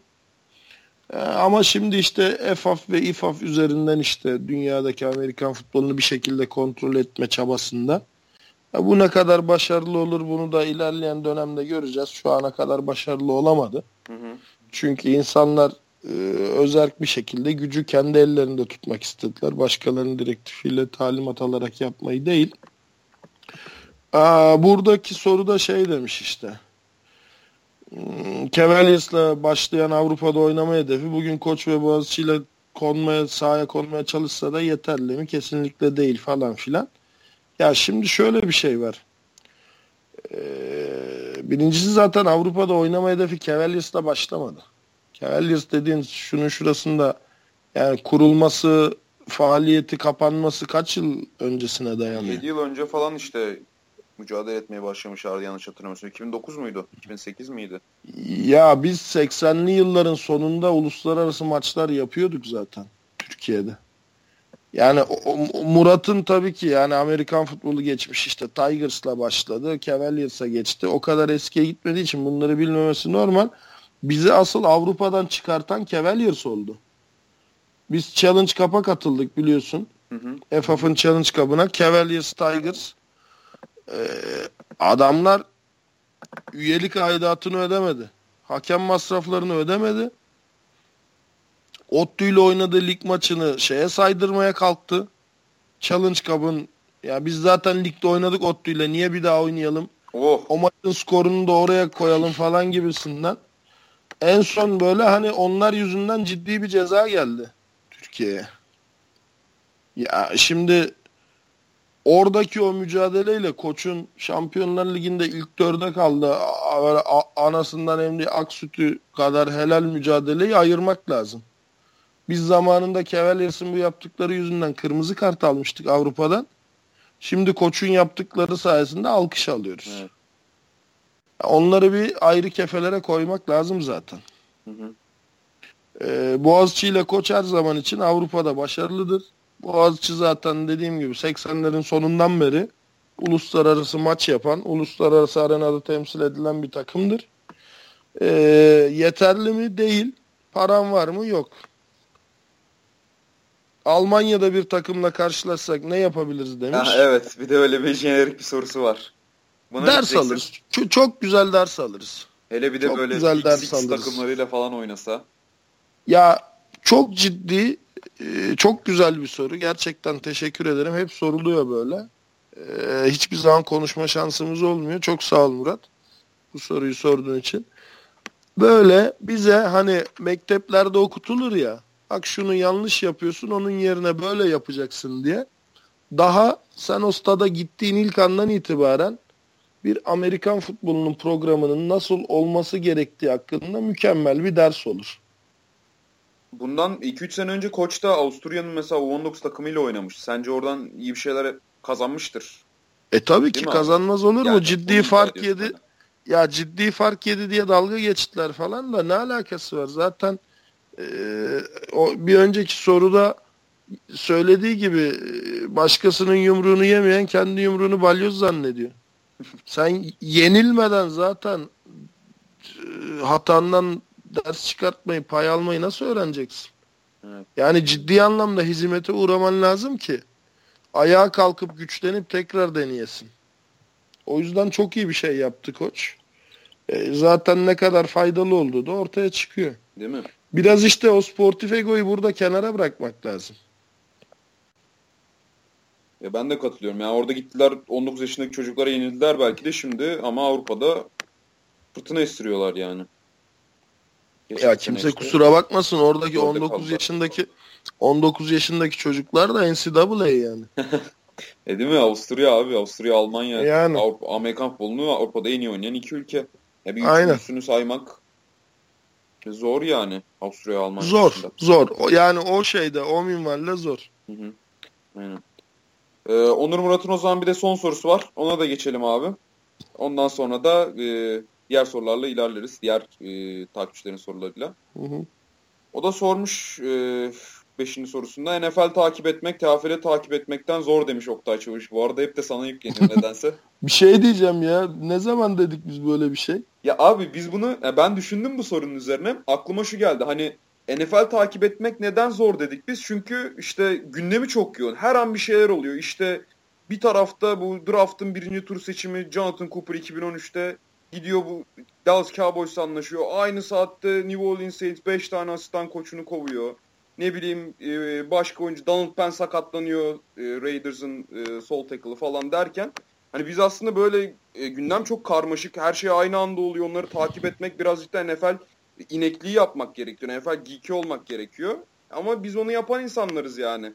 Ee, ama şimdi işte EFAF ve İFAF üzerinden işte dünyadaki Amerikan futbolunu bir şekilde kontrol etme çabasında. Ya bu ne kadar başarılı olur bunu da ilerleyen dönemde göreceğiz. Şu ana kadar başarılı olamadı. Hı hı. Çünkü insanlar e, özerk bir şekilde gücü kendi ellerinde tutmak istediler. Başkalarının direktifiyle talimat alarak yapmayı değil. Aa, buradaki soruda şey demiş işte. Hmm, Cavaliers'la başlayan Avrupa'da oynama hedefi bugün Koç ve Boğaziçi ile konmaya, sahaya konmaya çalışsa da yeterli mi? Kesinlikle değil falan filan. Ya şimdi şöyle bir şey var. Ee, birincisi zaten Avrupa'da oynama hedefi Cavaliers'la başlamadı. Cavaliers dediğin şunun şurasında yani kurulması, faaliyeti kapanması kaç yıl öncesine dayanıyor? 7 yıl önce falan işte mücadele etmeye başlamışlardı yanlış hatırlamıyorsam. 2009 muydu? 2008 miydi? Ya biz 80'li yılların sonunda uluslararası maçlar yapıyorduk zaten Türkiye'de. Yani Murat'ın tabii ki yani Amerikan futbolu geçmiş işte Tigers'la başladı, Cavaliers'a geçti. O kadar eskiye gitmediği için bunları bilmemesi normal. Bizi asıl Avrupa'dan çıkartan Cavaliers oldu. Biz Challenge Cup'a katıldık biliyorsun. Hı hı. EFAF'ın Challenge Cup'ına Cavaliers Tigers Ee, adamlar üyelik aidatını ödemedi. Hakem masraflarını ödemedi. Ottu ile oynadığı lig maçını şeye saydırmaya kalktı. Challenge Cup'ın ya biz zaten ligde oynadık Ottu ile niye bir daha oynayalım? Oh. O maçın skorunu da oraya koyalım falan gibisinden. En son böyle hani onlar yüzünden ciddi bir ceza geldi Türkiye'ye. Ya şimdi oradaki o mücadeleyle koçun Şampiyonlar Ligi'nde ilk dörde kaldı. Anasından emdiği ak sütü kadar helal mücadeleyi ayırmak lazım. Biz zamanında Cavaliers'ın bu yaptıkları yüzünden kırmızı kart almıştık Avrupa'dan. Şimdi koçun yaptıkları sayesinde alkış alıyoruz. Evet. Onları bir ayrı kefelere koymak lazım zaten. Hı hı. Ee, Boğaziçi ile Koç her zaman için Avrupa'da başarılıdır. Boğaziçi zaten dediğim gibi 80'lerin sonundan beri uluslararası maç yapan, uluslararası arenada temsil edilen bir takımdır. Ee, yeterli mi? Değil. Param var mı? Yok. Almanya'da bir takımla karşılaşsak ne yapabiliriz demiş. Ha, evet bir de öyle bir jenerik bir sorusu var. Buna ders alırız. Ç- çok güzel ders alırız. Hele bir de Çok böyle güzel ders X alırız. takımlarıyla falan oynasa. Ya çok ciddi, e, çok güzel bir soru. Gerçekten teşekkür ederim. Hep soruluyor böyle. E, Hiçbir zaman konuşma şansımız olmuyor. Çok sağ ol Murat. Bu soruyu sorduğun için. Böyle bize hani mekteplerde okutulur ya. Bak şunu yanlış yapıyorsun onun yerine böyle yapacaksın diye. Daha sen o stada gittiğin ilk andan itibaren bir Amerikan futbolunun programının nasıl olması gerektiği hakkında mükemmel bir ders olur. Bundan 2-3 sene önce Koç da Avusturya'nın mesela U19 takımıyla oynamış. Sence oradan iyi bir şeyler kazanmıştır. E tabii ki Değil mi abi? kazanmaz olur mu? Yani Ciddi bunu fark yedi. bana. ya ciddi fark yedi diye dalga geçtiler falan da ne alakası var? Zaten o bir önceki soruda söylediği gibi e, başkasının yumruğunu yemeyen kendi yumruğunu balyoz zannediyor. Sen yenilmeden zaten e, hatandan ders çıkartmayı, pay almayı nasıl öğreneceksin? Evet. Yani ciddi anlamda hizmete uğraman lazım ki ayağa kalkıp güçlenip tekrar deneyesin. O yüzden çok iyi bir şey yaptı koç. E, zaten ne kadar faydalı olduğu da ortaya çıkıyor. Değil mi? Biraz işte o sportif egoyu burada kenara bırakmak lazım. Ya ben de katılıyorum. Yani orada gittiler 19 yaşındaki çocuklara yenildiler belki de şimdi ama Avrupa'da fırtına estiriyorlar yani. Geçen ya kimse işte, kusura bakmasın oradaki 19 kaldılar. yaşındaki 19 yaşındaki çocuklar da NCAA yani. e değil mi? Avusturya abi. Avusturya, Almanya, yani. Avrupa, Amerikan futbolunu Avrupa'da en iyi oynayan iki ülke. Ya bir üçüncüsünü saymak zor yani Avusturya, Almanya. Zor, dışında. zor. Yani o şeyde, o minvalle zor. Hı hı. Aynen. Ee, Onur Murat'ın o zaman bir de son sorusu var. Ona da geçelim abi. Ondan sonra da e, diğer sorularla ilerleriz. Diğer e, takipçilerin sorularıyla. Hı hı. O da sormuş e, beşinci sorusunda. NFL takip etmek, TFL takip etmekten zor demiş Oktay Çavuş. Bu arada hep de sana yükleniyor nedense. bir şey diyeceğim ya. Ne zaman dedik biz böyle bir şey? Ya abi biz bunu ben düşündüm bu sorunun üzerine. Aklıma şu geldi. Hani NFL takip etmek neden zor dedik biz? Çünkü işte gündemi çok yoğun. Her an bir şeyler oluyor. İşte bir tarafta bu draft'ın birinci tur seçimi Jonathan Cooper 2013'te gidiyor bu Dallas Cowboys anlaşıyor. Aynı saatte New Orleans Saints 5 tane asistan koçunu kovuyor. Ne bileyim e, başka oyuncu Donald Penn sakatlanıyor e, Raiders'ın e, sol tackle'ı falan derken hani biz aslında böyle gündem çok karmaşık. Her şey aynı anda oluyor. Onları takip etmek birazcık da NFL inekliği yapmak gerekiyor. NFL geeki olmak gerekiyor. Ama biz onu yapan insanlarız yani.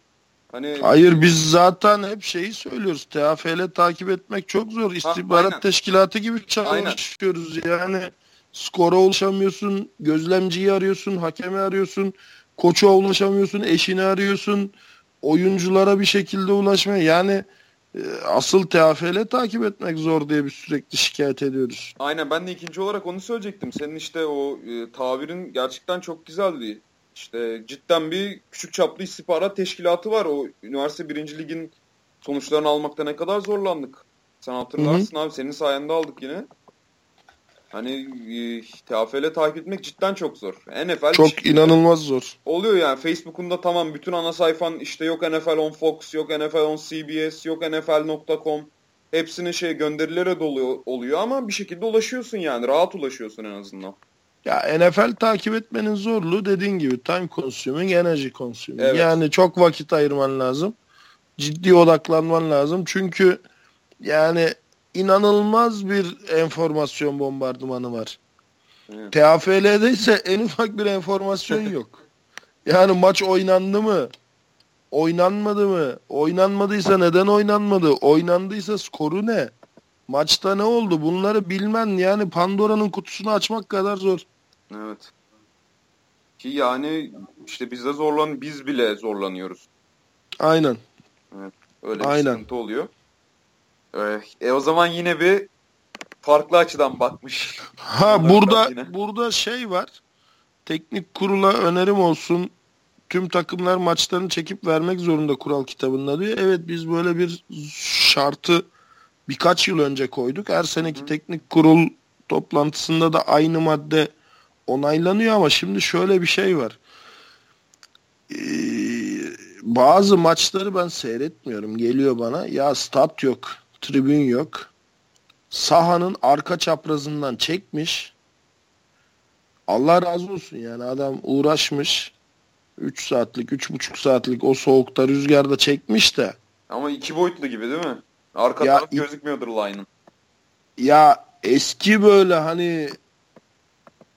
Hani Hayır biz zaten hep şeyi söylüyoruz. TFL takip etmek çok zor. İstihbarat ha, teşkilatı gibi çalışıyoruz. Aynen. Yani skora ulaşamıyorsun, gözlemciyi arıyorsun, hakemi arıyorsun, koça ulaşamıyorsun, eşini arıyorsun, oyunculara bir şekilde ulaşmaya. Yani e, asıl TFL takip etmek zor diye bir sürekli şikayet ediyoruz. Aynen ben de ikinci olarak onu söyleyecektim. Senin işte o e, tabirin gerçekten çok güzeldi. İşte cidden bir küçük çaplı istihbarat teşkilatı var. O üniversite birinci ligin sonuçlarını almakta ne kadar zorlandık. Sen hatırlarsın Hı-hı. abi senin sayende aldık yine. Hani e, TFL takip etmek cidden çok zor. NFL çok inanılmaz zor. Oluyor yani Facebook'unda tamam bütün ana sayfan işte yok NFL on Fox, yok NFL on CBS, yok NFL.com. Hepsinin şey gönderileri dolu oluyor ama bir şekilde ulaşıyorsun yani. Rahat ulaşıyorsun en azından. Ya NFL takip etmenin zorluğu dediğin gibi time consuming, energy consuming. Evet. Yani çok vakit ayırman lazım. Ciddi odaklanman lazım. Çünkü yani inanılmaz bir enformasyon bombardımanı var. Evet. TFL'de ise en ufak bir enformasyon yok. Yani maç oynandı mı? Oynanmadı mı? Oynanmadıysa neden oynanmadı? Oynandıysa skoru ne? Maçta ne oldu? Bunları bilmen yani Pandora'nın kutusunu açmak kadar zor. Evet. Ki yani işte biz de zorlan biz bile zorlanıyoruz. Aynen. Evet. Öyle bir Aynen. sıkıntı oluyor. Ee, e o zaman yine bir farklı açıdan bakmış. Ha burada yine. burada şey var. Teknik kurula önerim olsun. Tüm takımlar maçlarını çekip vermek zorunda kural kitabında diyor. Evet biz böyle bir şartı birkaç yıl önce koyduk. Her seneki Hı. teknik kurul toplantısında da aynı madde onaylanıyor ama şimdi şöyle bir şey var. Ee, bazı maçları ben seyretmiyorum. Geliyor bana. Ya stat yok tribün yok. Sahanın arka çaprazından çekmiş. Allah razı olsun yani adam uğraşmış. 3 saatlik, 3,5 saatlik o soğukta rüzgarda çekmiş de. Ama iki boyutlu gibi değil mi? Arka ya, taraf gözükmüyordur line'ın. Ya eski böyle hani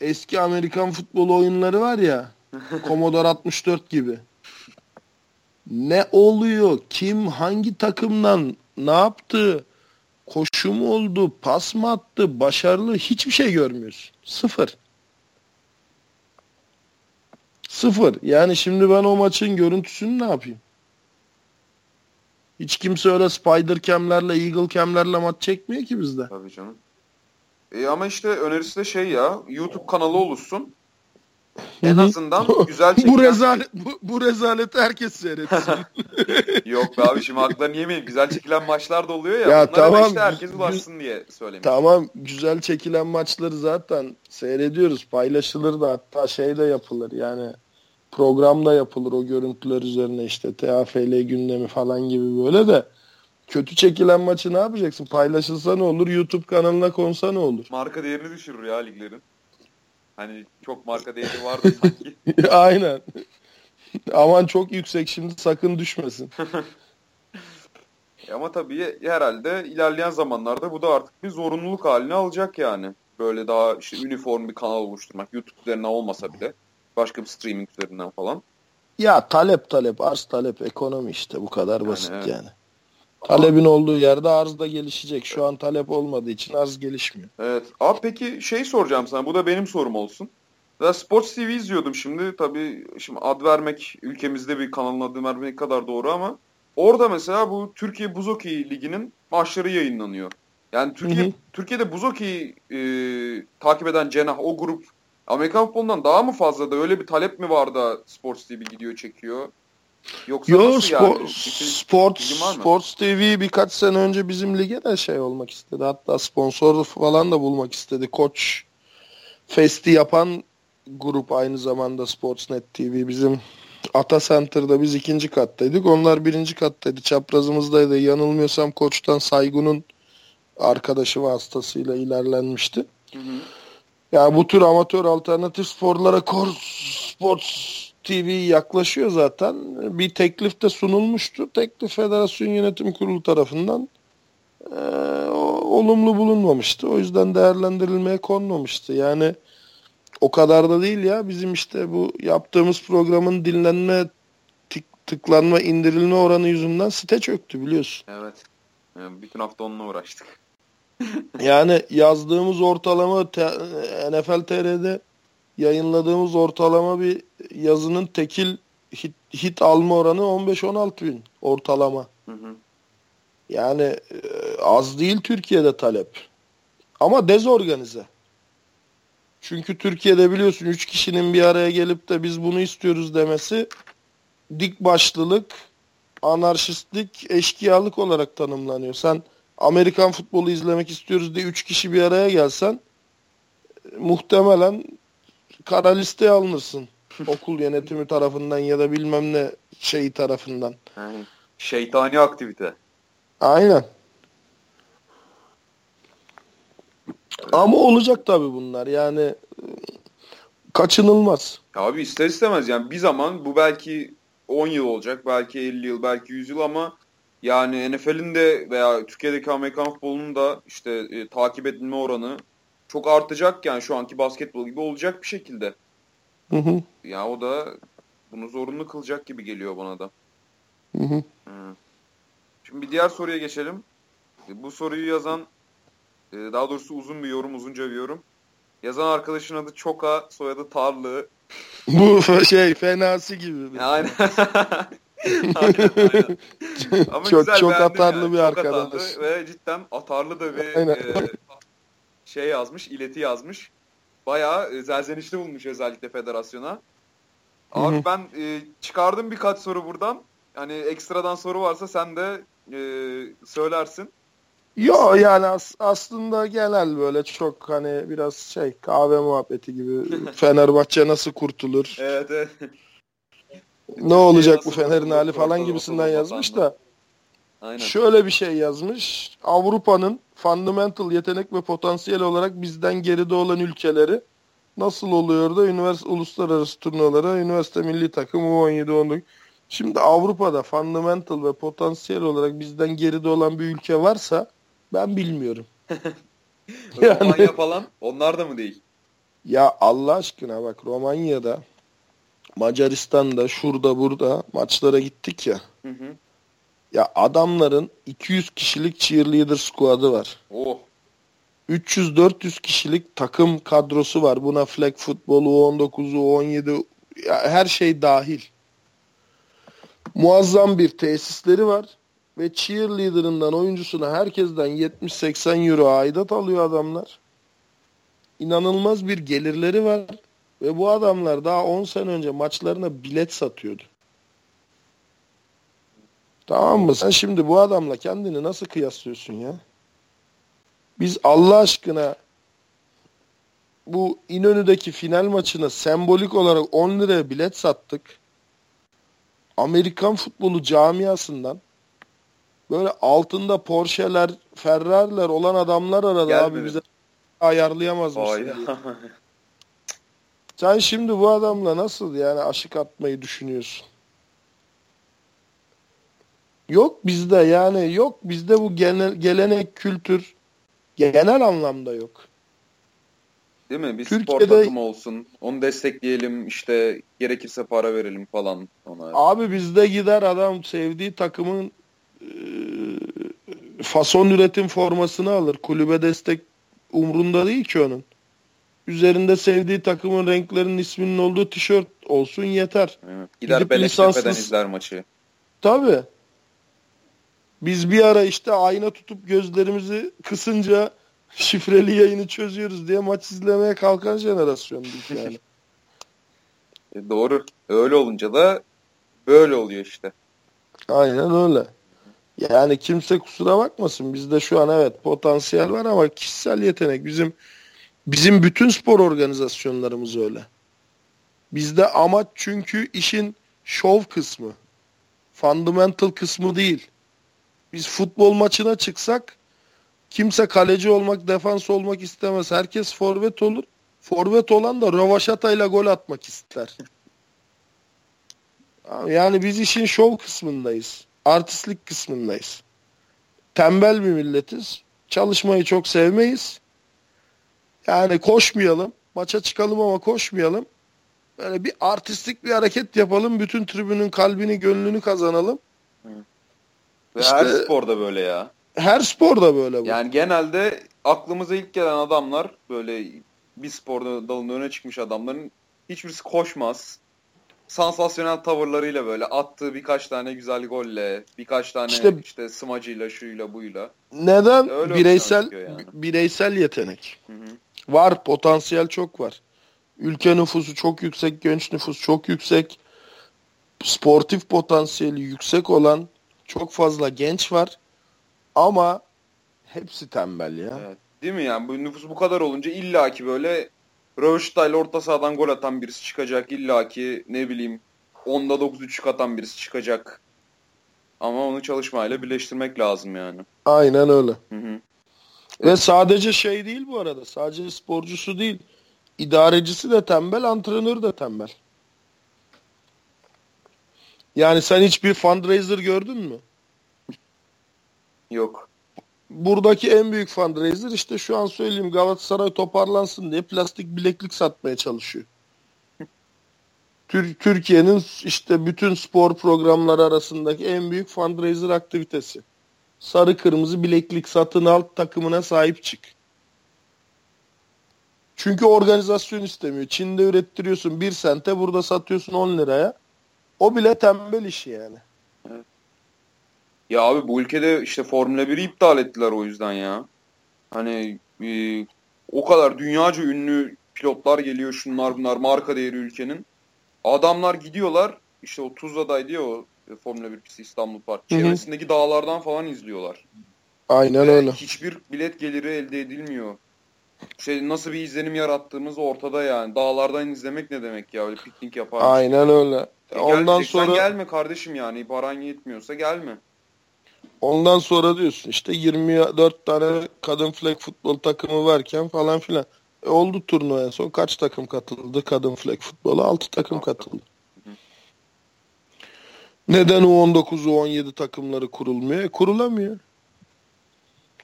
eski Amerikan futbol oyunları var ya Commodore 64 gibi. Ne oluyor? Kim hangi takımdan ne yaptı? Koşu mu oldu? Pas mı attı? Başarılı hiçbir şey görmüyorsun. Sıfır. Sıfır. Yani şimdi ben o maçın görüntüsünü ne yapayım? Hiç kimse öyle spider cam'lerle, eagle cam'lerle maç çekmiyor ki bizde. Tabii canım. E ama işte önerisi de şey ya YouTube kanalı oluşsun. En azından güzel çekilen... bu rezalet bu, bu rezaleti herkes seyretsin. Yok be abi şimdi haklarını yemeyin. Güzel çekilen maçlar da oluyor ya. Ya tamam, işte herkes ulaşsın diye söylemiş. tamam güzel çekilen maçları zaten seyrediyoruz. Paylaşılır da hatta şey de yapılır. Yani program da yapılır o görüntüler üzerine işte TAFL gündemi falan gibi böyle de kötü çekilen maçı ne yapacaksın? Paylaşılsa ne olur? YouTube kanalına konsa ne olur? Marka değerini düşürür ya liglerin. Hani çok marka değeri vardı sanki. Aynen. Aman çok yüksek şimdi sakın düşmesin. E Ama tabii herhalde ilerleyen zamanlarda bu da artık bir zorunluluk haline alacak yani. Böyle daha işte üniform bir kanal oluşturmak. YouTube üzerinden olmasa bile. Başka bir streaming üzerinden falan. Ya talep talep arz talep ekonomi işte bu kadar Yani basit evet. yani. Talebin olduğu yerde arz da gelişecek. Şu an talep olmadığı için arz gelişmiyor. Evet. Abi peki şey soracağım sana. Bu da benim sorum olsun. Ben Sports TV izliyordum şimdi. Tabii şimdi ad vermek ülkemizde bir kanalın adını vermek kadar doğru ama orada mesela bu Türkiye Buz Hokeyi Ligi'nin maçları yayınlanıyor. Yani Türkiye Hı hı. Türkiye'de buz hokeyi e, takip eden cenah o grup Amerikan futbolundan daha mı fazla da öyle bir talep mi var da Sports TV gidiyor çekiyor? Yoksa Yo nasıl spor, yani? Sports? Sports TV birkaç sene önce bizim lige de şey olmak istedi. Hatta sponsor falan da bulmak istedi. Koç Fest'i yapan grup aynı zamanda Sportsnet TV. Bizim Ata Center'da biz ikinci kattaydık. Onlar birinci kattaydı. Çaprazımızdaydı. Yanılmıyorsam Koç'tan Saygun'un arkadaşı vasıtasıyla ilerlenmişti. Hı hı. Yani bu tür amatör alternatif sporlara Core Sports TV yaklaşıyor zaten. Bir teklif de sunulmuştu. Teklif Federasyon Yönetim Kurulu tarafından o- olumlu bulunmamıştı. O yüzden değerlendirilmeye konmamıştı. Yani o kadar da değil ya. Bizim işte bu yaptığımız programın dinlenme, tık- tıklanma, indirilme oranı yüzünden site çöktü biliyorsun. Evet. Yani bütün hafta onunla uğraştık. Yani yazdığımız ortalama NFL TR'de yayınladığımız ortalama bir yazının tekil hit, hit alma oranı 15-16 bin ortalama. Hı hı. Yani e, az değil Türkiye'de talep. Ama dezorganize. Çünkü Türkiye'de biliyorsun 3 kişinin bir araya gelip de biz bunu istiyoruz demesi dik başlılık, anarşistlik, eşkıyalık olarak tanımlanıyor. Sen Amerikan futbolu izlemek istiyoruz diye 3 kişi bir araya gelsen e, muhtemelen kara listeye alınırsın. Okul yönetimi tarafından ya da bilmem ne şeyi tarafından. Yani şeytani aktivite. Aynen. Ama olacak tabii bunlar. Yani e, kaçınılmaz. Ya Abi ister istemez yani bir zaman bu belki 10 yıl olacak, belki 50 yıl, belki 100 yıl ama yani NFL'in de veya Türkiye'deki Amerikan futbolunun da işte e, takip edilme oranı çok artacak yani şu anki basketbol gibi olacak bir şekilde. Hı hı. Ya o da bunu zorunlu kılacak gibi geliyor bana da. Hı hı. Hı. Şimdi bir diğer soruya geçelim. E, Bu soruyu yazan, e, daha doğrusu uzun bir yorum, uzunca bir yorum. Yazan arkadaşın adı Çoka, soyadı Tarlı. Bu şey fenası gibi. Aynen. aynen, aynen. Ama Çok- güzel, çok atarlı bir Çok arkadaş. atarlı ve cidden atarlı da bir e, şey yazmış, ileti yazmış. Bayağı e, zelzenişli bulmuş özellikle federasyona. Abi Hı hı. ben e, çıkardım birkaç soru buradan. Hani ekstradan soru varsa sen de e, söylersin. Yo yani as- aslında genel böyle çok hani biraz şey kahve muhabbeti gibi Fenerbahçe nasıl kurtulur? Evet evet. ne olacak bu Fener'in hali falan gibisinden yazmış da Aynen. şöyle bir şey yazmış. Avrupa'nın fundamental yetenek ve potansiyel olarak bizden geride olan ülkeleri nasıl oluyor da üniversite uluslararası turnuvalara üniversite milli takım U17 19 Şimdi Avrupa'da fundamental ve potansiyel olarak bizden geride olan bir ülke varsa ben bilmiyorum. Yani- Romanya falan onlar da mı değil? Ya Allah aşkına bak Romanya'da, Macaristan'da, şurada burada maçlara gittik ya. Hı hı. Ya adamların 200 kişilik cheerleader squad'ı var. Oh. 300-400 kişilik takım kadrosu var. Buna flag futbolu, U19'u, U17 ya her şey dahil. Muazzam bir tesisleri var ve cheerleader'ından oyuncusuna herkesten 70-80 euro aidat alıyor adamlar. inanılmaz bir gelirleri var ve bu adamlar daha 10 sene önce maçlarına bilet satıyordu. Tamam mı? Sen şimdi bu adamla kendini nasıl kıyaslıyorsun ya? Biz Allah aşkına bu İnönü'deki final maçına sembolik olarak 10 liraya bilet sattık. Amerikan futbolu camiasından böyle altında Porsche'ler, Ferrari'ler olan adamlar aradı Gel abi bize ayarlayamaz mısın? Sen şimdi bu adamla nasıl yani aşık atmayı düşünüyorsun? Yok bizde yani yok bizde bu genel, gelenek kültür genel anlamda yok. Değil mi? Bir spor Türkiye'de- takımı olsun. Onu destekleyelim. işte gerekirse para verelim falan ona. Abi bizde gider adam sevdiği takımın e, fason üretim formasını alır. Kulübe destek umrunda değil ki onun. Üzerinde sevdiği takımın renklerinin isminin olduğu tişört olsun yeter. Evet. Gider Gidip lisanssız- izler maçı. Tabii. Biz bir ara işte ayna tutup gözlerimizi kısınca şifreli yayını çözüyoruz diye maç izlemeye kalkan jenerasyonduk yani. E, doğru. Öyle olunca da böyle oluyor işte. Aynen öyle. Yani kimse kusura bakmasın. Bizde şu an evet potansiyel var ama kişisel yetenek bizim bizim bütün spor organizasyonlarımız öyle. Bizde amaç çünkü işin şov kısmı. Fundamental kısmı değil. Biz futbol maçına çıksak kimse kaleci olmak, defans olmak istemez. Herkes forvet olur. Forvet olan da rövaşatayla gol atmak ister. Yani biz işin şov kısmındayız. Artistlik kısmındayız. Tembel bir milletiz. Çalışmayı çok sevmeyiz. Yani koşmayalım. Maça çıkalım ama koşmayalım. Böyle bir artistlik bir hareket yapalım. Bütün tribünün kalbini, gönlünü kazanalım. Ve İşte- her sporda böyle ya. Her sporda böyle bu. Yani genelde aklımıza ilk gelen adamlar böyle bir spor dalında öne çıkmış adamların hiçbirisi koşmaz. Sansasyonel tavırlarıyla böyle attığı birkaç tane güzel golle, birkaç tane İşte- işte, smacıyla, şuyla, buyla. Neden? Öyle bireysel yani. bireysel yetenek. Hı hı. Var, potansiyel çok var. Ülke nüfusu çok yüksek, genç nüfus çok yüksek. Sportif potansiyeli yüksek olan çok fazla genç var. Ama hepsi tembel ya. Evet. Değil mi yani bu nüfus bu kadar olunca illaki böyle Röveşta'yla orta sahadan gol atan birisi çıkacak. illaki ne bileyim 10'da 9 üçlük atan birisi çıkacak. Ama onu çalışmayla birleştirmek lazım yani. Aynen öyle. Hı hı. Ve sadece şey değil bu arada. Sadece sporcusu değil. İdarecisi de tembel, antrenör de tembel. Yani sen hiçbir fundraiser gördün mü? Yok. Buradaki en büyük fundraiser işte şu an söyleyeyim Galatasaray toparlansın diye plastik bileklik satmaya çalışıyor. Tür- Türkiye'nin işte bütün spor programları arasındaki en büyük fundraiser aktivitesi. Sarı kırmızı bileklik satın al takımına sahip çık. Çünkü organizasyon istemiyor. Çin'de ürettiriyorsun 1 sente burada satıyorsun 10 liraya. O bile tembel işi yani. Ya abi bu ülkede işte Formula 1'i iptal ettiler o yüzden ya. Hani e, o kadar dünyaca ünlü pilotlar geliyor şunlar bunlar marka değeri ülkenin. Adamlar gidiyorlar işte o Tuzla'daydı ya o e, Formula 1 pisti İstanbul Park. Çevresindeki dağlardan falan izliyorlar. Aynen Ve öyle. hiçbir bilet geliri elde edilmiyor. Şey nasıl bir izlenim yarattığımız ortada yani. Dağlardan izlemek ne demek ya öyle piknik yapar. Aynen öyle. E Ondan geleceksen sonra gelme kardeşim yani paran yetmiyorsa gelme. Ondan sonra diyorsun işte 24 tane kadın flag futbol takımı varken falan filan. E oldu turnuva en son. Kaç takım katıldı kadın flag futbola? 6 takım katıldı. Neden U19, U17 takımları kurulmuyor? E, kurulamıyor.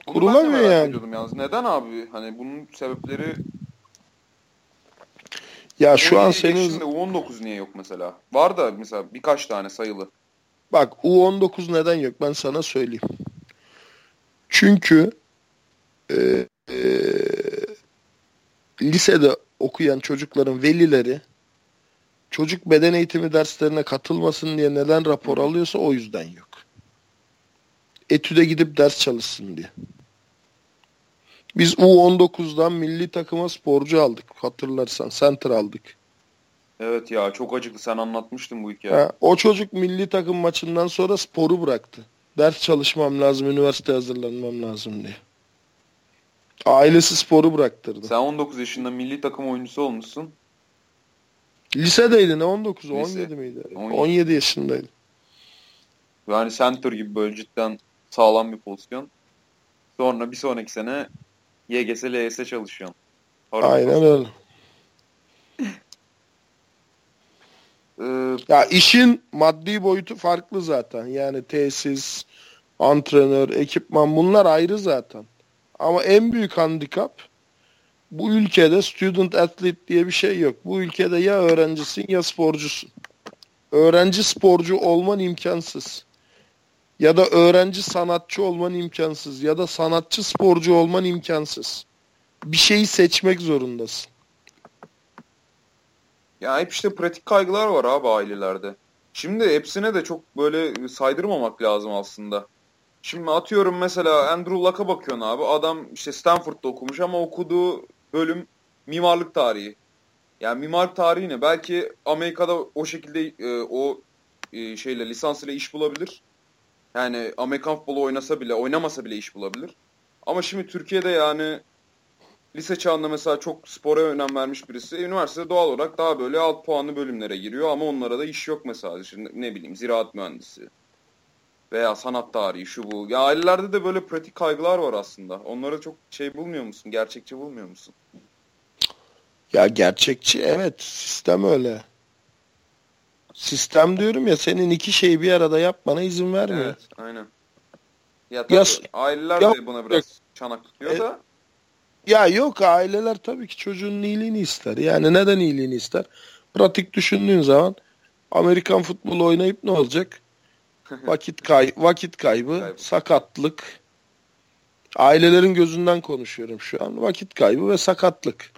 Bunu Kurulamıyor yani. yalnız. Neden abi? Hani bunun sebepleri Ya şu an 17 senin geçişinde U19 niye yok mesela? Var da mesela birkaç tane sayılı. bak U19 neden yok ben sana söyleyeyim. Çünkü e, e, lisede okuyan çocukların velileri çocuk beden eğitimi derslerine katılmasın diye neden rapor alıyorsa o yüzden yok. Etüde gidip ders çalışsın diye. Biz U19'dan milli takıma sporcu aldık. Hatırlarsan center aldık. Evet ya çok acıklı sen anlatmıştın bu hikayeyi. Ha, o çocuk milli takım maçından sonra sporu bıraktı. Ders çalışmam lazım, üniversite hazırlanmam lazım diye. Ailesi sporu bıraktırdı. Sen 19 yaşında milli takım oyuncusu olmuşsun. Lisedeydi ne 19 Lise. 17 miydi? 17. 17 yaşındaydı. Yani center gibi böyle cidden sağlam bir pozisyon. Sonra bir sonraki sene YGS, LYS çalışıyorsun. Harbi Aynen öyle. Ee, Ya işin maddi boyutu farklı zaten. Yani tesis, antrenör, ekipman bunlar ayrı zaten. Ama en büyük handikap bu ülkede student athlete diye bir şey yok. Bu ülkede ya öğrencisin ya sporcusun. Öğrenci sporcu olman imkansız. Ya da öğrenci sanatçı olman imkansız. Ya da sanatçı sporcu olman imkansız. Bir şeyi seçmek zorundasın. Ya hep işte pratik kaygılar var abi ailelerde. Şimdi hepsine de çok böyle saydırmamak lazım aslında. Şimdi atıyorum mesela Andrew Luck'a bakıyorsun abi. Adam işte Stanford'da okumuş ama okuduğu bölüm mimarlık tarihi. Yani mimarlık tarihi ne? Belki Amerika'da o şekilde e, o e, şeyle lisans ile iş bulabilir. Yani Amerikan futbolu oynasa bile, oynamasa bile iş bulabilir. Ama şimdi Türkiye'de yani lise çağında mesela çok spora önem vermiş birisi üniversitede doğal olarak daha böyle alt puanlı bölümlere giriyor ama onlara da iş yok mesela. Şimdi ne bileyim ziraat mühendisi veya sanat tarihi şu bu. Ya ailelerde de böyle pratik kaygılar var aslında. Onlara çok şey bulmuyor musun? Gerçekçi bulmuyor musun? Ya gerçekçi evet sistem öyle. Sistem diyorum ya senin iki şeyi bir arada yapmana izin vermiyor. Evet, aynen. Ya tabii Yas- aileler Ya- de buna biraz çanak tutuyor E- da. Ya yok aileler tabii ki çocuğun iyiliğini ister. Yani neden iyiliğini ister? Pratik düşündüğün zaman Amerikan futbolu oynayıp ne olacak? Vakit kay vakit kaybı, Kaybı. sakatlık. Ailelerin gözünden konuşuyorum şu an. Vakit kaybı ve sakatlık.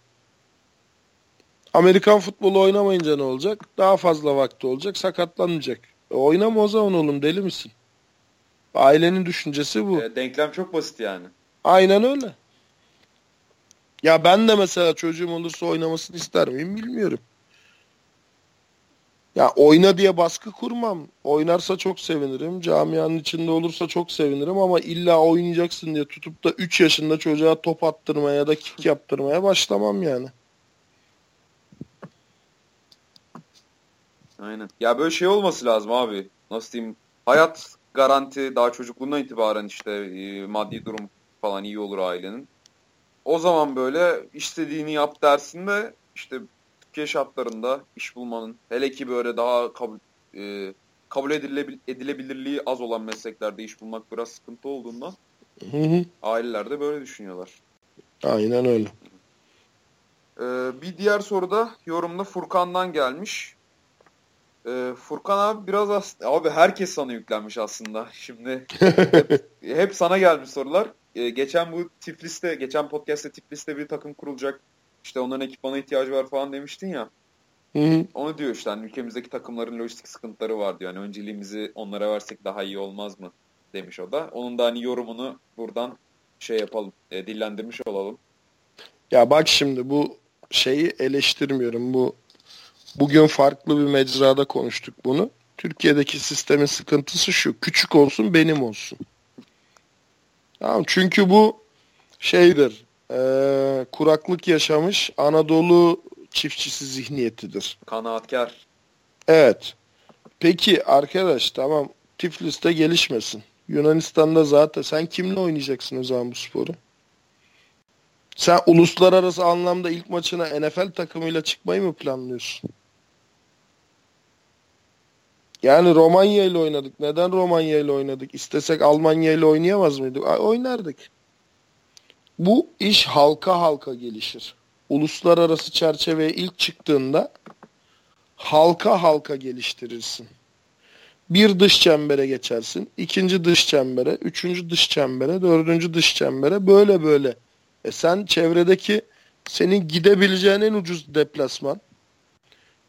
Amerikan futbolu oynamayınca ne olacak? Daha fazla vakti olacak, sakatlanacak. E oynama o zaman oğlum deli misin? Ailenin düşüncesi bu. E, denklem çok basit yani. Aynen öyle. Ya ben de mesela çocuğum olursa oynamasını ister miyim bilmiyorum. Ya oyna diye baskı kurmam. Oynarsa çok sevinirim. Camianın içinde olursa çok sevinirim ama illa oynayacaksın diye tutup da 3 yaşında çocuğa top attırmaya ya da kick yaptırmaya başlamam yani. Aynen. Ya böyle şey olması lazım abi. Nasıl diyeyim? Hayat garanti daha çocukluğundan itibaren işte e, maddi durum falan iyi olur ailenin. O zaman böyle istediğini yap dersinde işte Türkiye şartlarında iş bulmanın hele ki böyle daha kabul e, kabul edilebil- edilebilirliği az olan mesleklerde iş bulmak biraz sıkıntı olduğundan Hı hı. aileler de böyle düşünüyorlar. Aynen öyle. Ee, bir diğer soru da yorumda Furkan'dan gelmiş. Ee, Furkan abi biraz as- abi herkes sana yüklenmiş aslında. Şimdi hep, hep sana gelmiş sorular. Ee, geçen bu Tiflis'te, geçen podcast'te Tiflis'te bir takım kurulacak. İşte onların ekipmana ihtiyacı var falan demiştin ya. Hı hı. Onu diyor işte hani ülkemizdeki takımların lojistik sıkıntıları var diyor. Hani önceliğimizi onlara versek daha iyi olmaz mı demiş o da. Onun da hani yorumunu buradan şey yapalım, e, dillendirmiş olalım. Ya bak şimdi bu şeyi eleştirmiyorum. Bu bugün farklı bir mecrada konuştuk bunu. Türkiye'deki sistemin sıkıntısı şu. Küçük olsun benim olsun. Tamam çünkü bu şeydir. eee, kuraklık yaşamış Anadolu çiftçisi zihniyetidir. Kanaatkar. Evet. Peki arkadaş tamam Tiflis'te gelişmesin. Yunanistan'da zaten sen kimle oynayacaksın o zaman bu sporu? Sen uluslararası anlamda ilk maçına NFL takımıyla çıkmayı mı planlıyorsun? Yani Romanya ile oynadık. Neden Romanya ile oynadık? İstesek Almanya ile oynayamaz mıydık? Oynardık. Bu iş halka halka gelişir. Uluslararası çerçeveye ilk çıktığında halka halka geliştirirsin. Bir dış çembere geçersin. ikinci dış çembere, üçüncü dış çembere, dördüncü dış çembere böyle böyle. E sen çevredeki senin gidebileceğin en ucuz deplasman.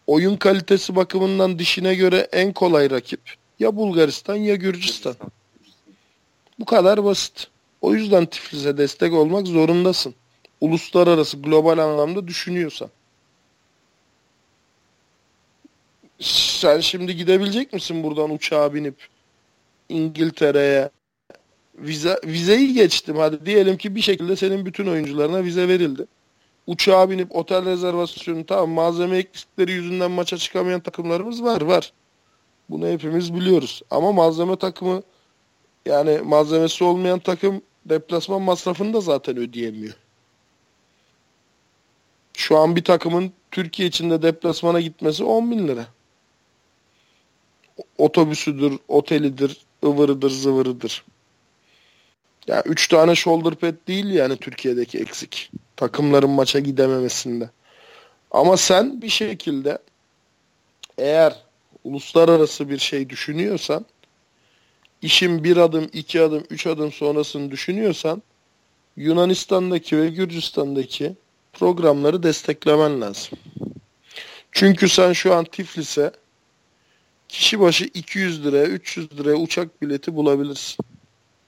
Oyun kalitesi bakımından dişine göre en kolay rakip. Ya Bulgaristan ya Gürcistan. Bu kadar basit. O yüzden Tiflis'e destek olmak zorundasın. Uluslararası global anlamda düşünüyorsan. Sen şimdi gidebilecek misin buradan uçağa binip İngiltere'ye? Vize, vizeyi geçtim hadi diyelim ki bir şekilde senin bütün oyuncularına vize verildi. Uçağa binip otel rezervasyonu tamam malzeme eksikleri yüzünden maça çıkamayan takımlarımız var var. Bunu hepimiz biliyoruz. Ama malzeme takımı yani malzemesi olmayan takım deplasman masrafını da zaten ödeyemiyor. Şu an bir takımın Türkiye içinde deplasmana gitmesi 10 bin lira. Otobüsüdür, otelidir, ıvırıdır, zıvırıdır. Ya yani 3 tane shoulder pad değil yani Türkiye'deki eksik. Takımların maça gidememesinde. Ama sen bir şekilde eğer uluslararası bir şey düşünüyorsan işin bir adım, iki adım, üç adım sonrasını düşünüyorsan Yunanistan'daki ve Gürcistan'daki programları desteklemen lazım. Çünkü sen şu an Tiflis'e kişi başı 200 liraya, 300 liraya uçak bileti bulabilirsin.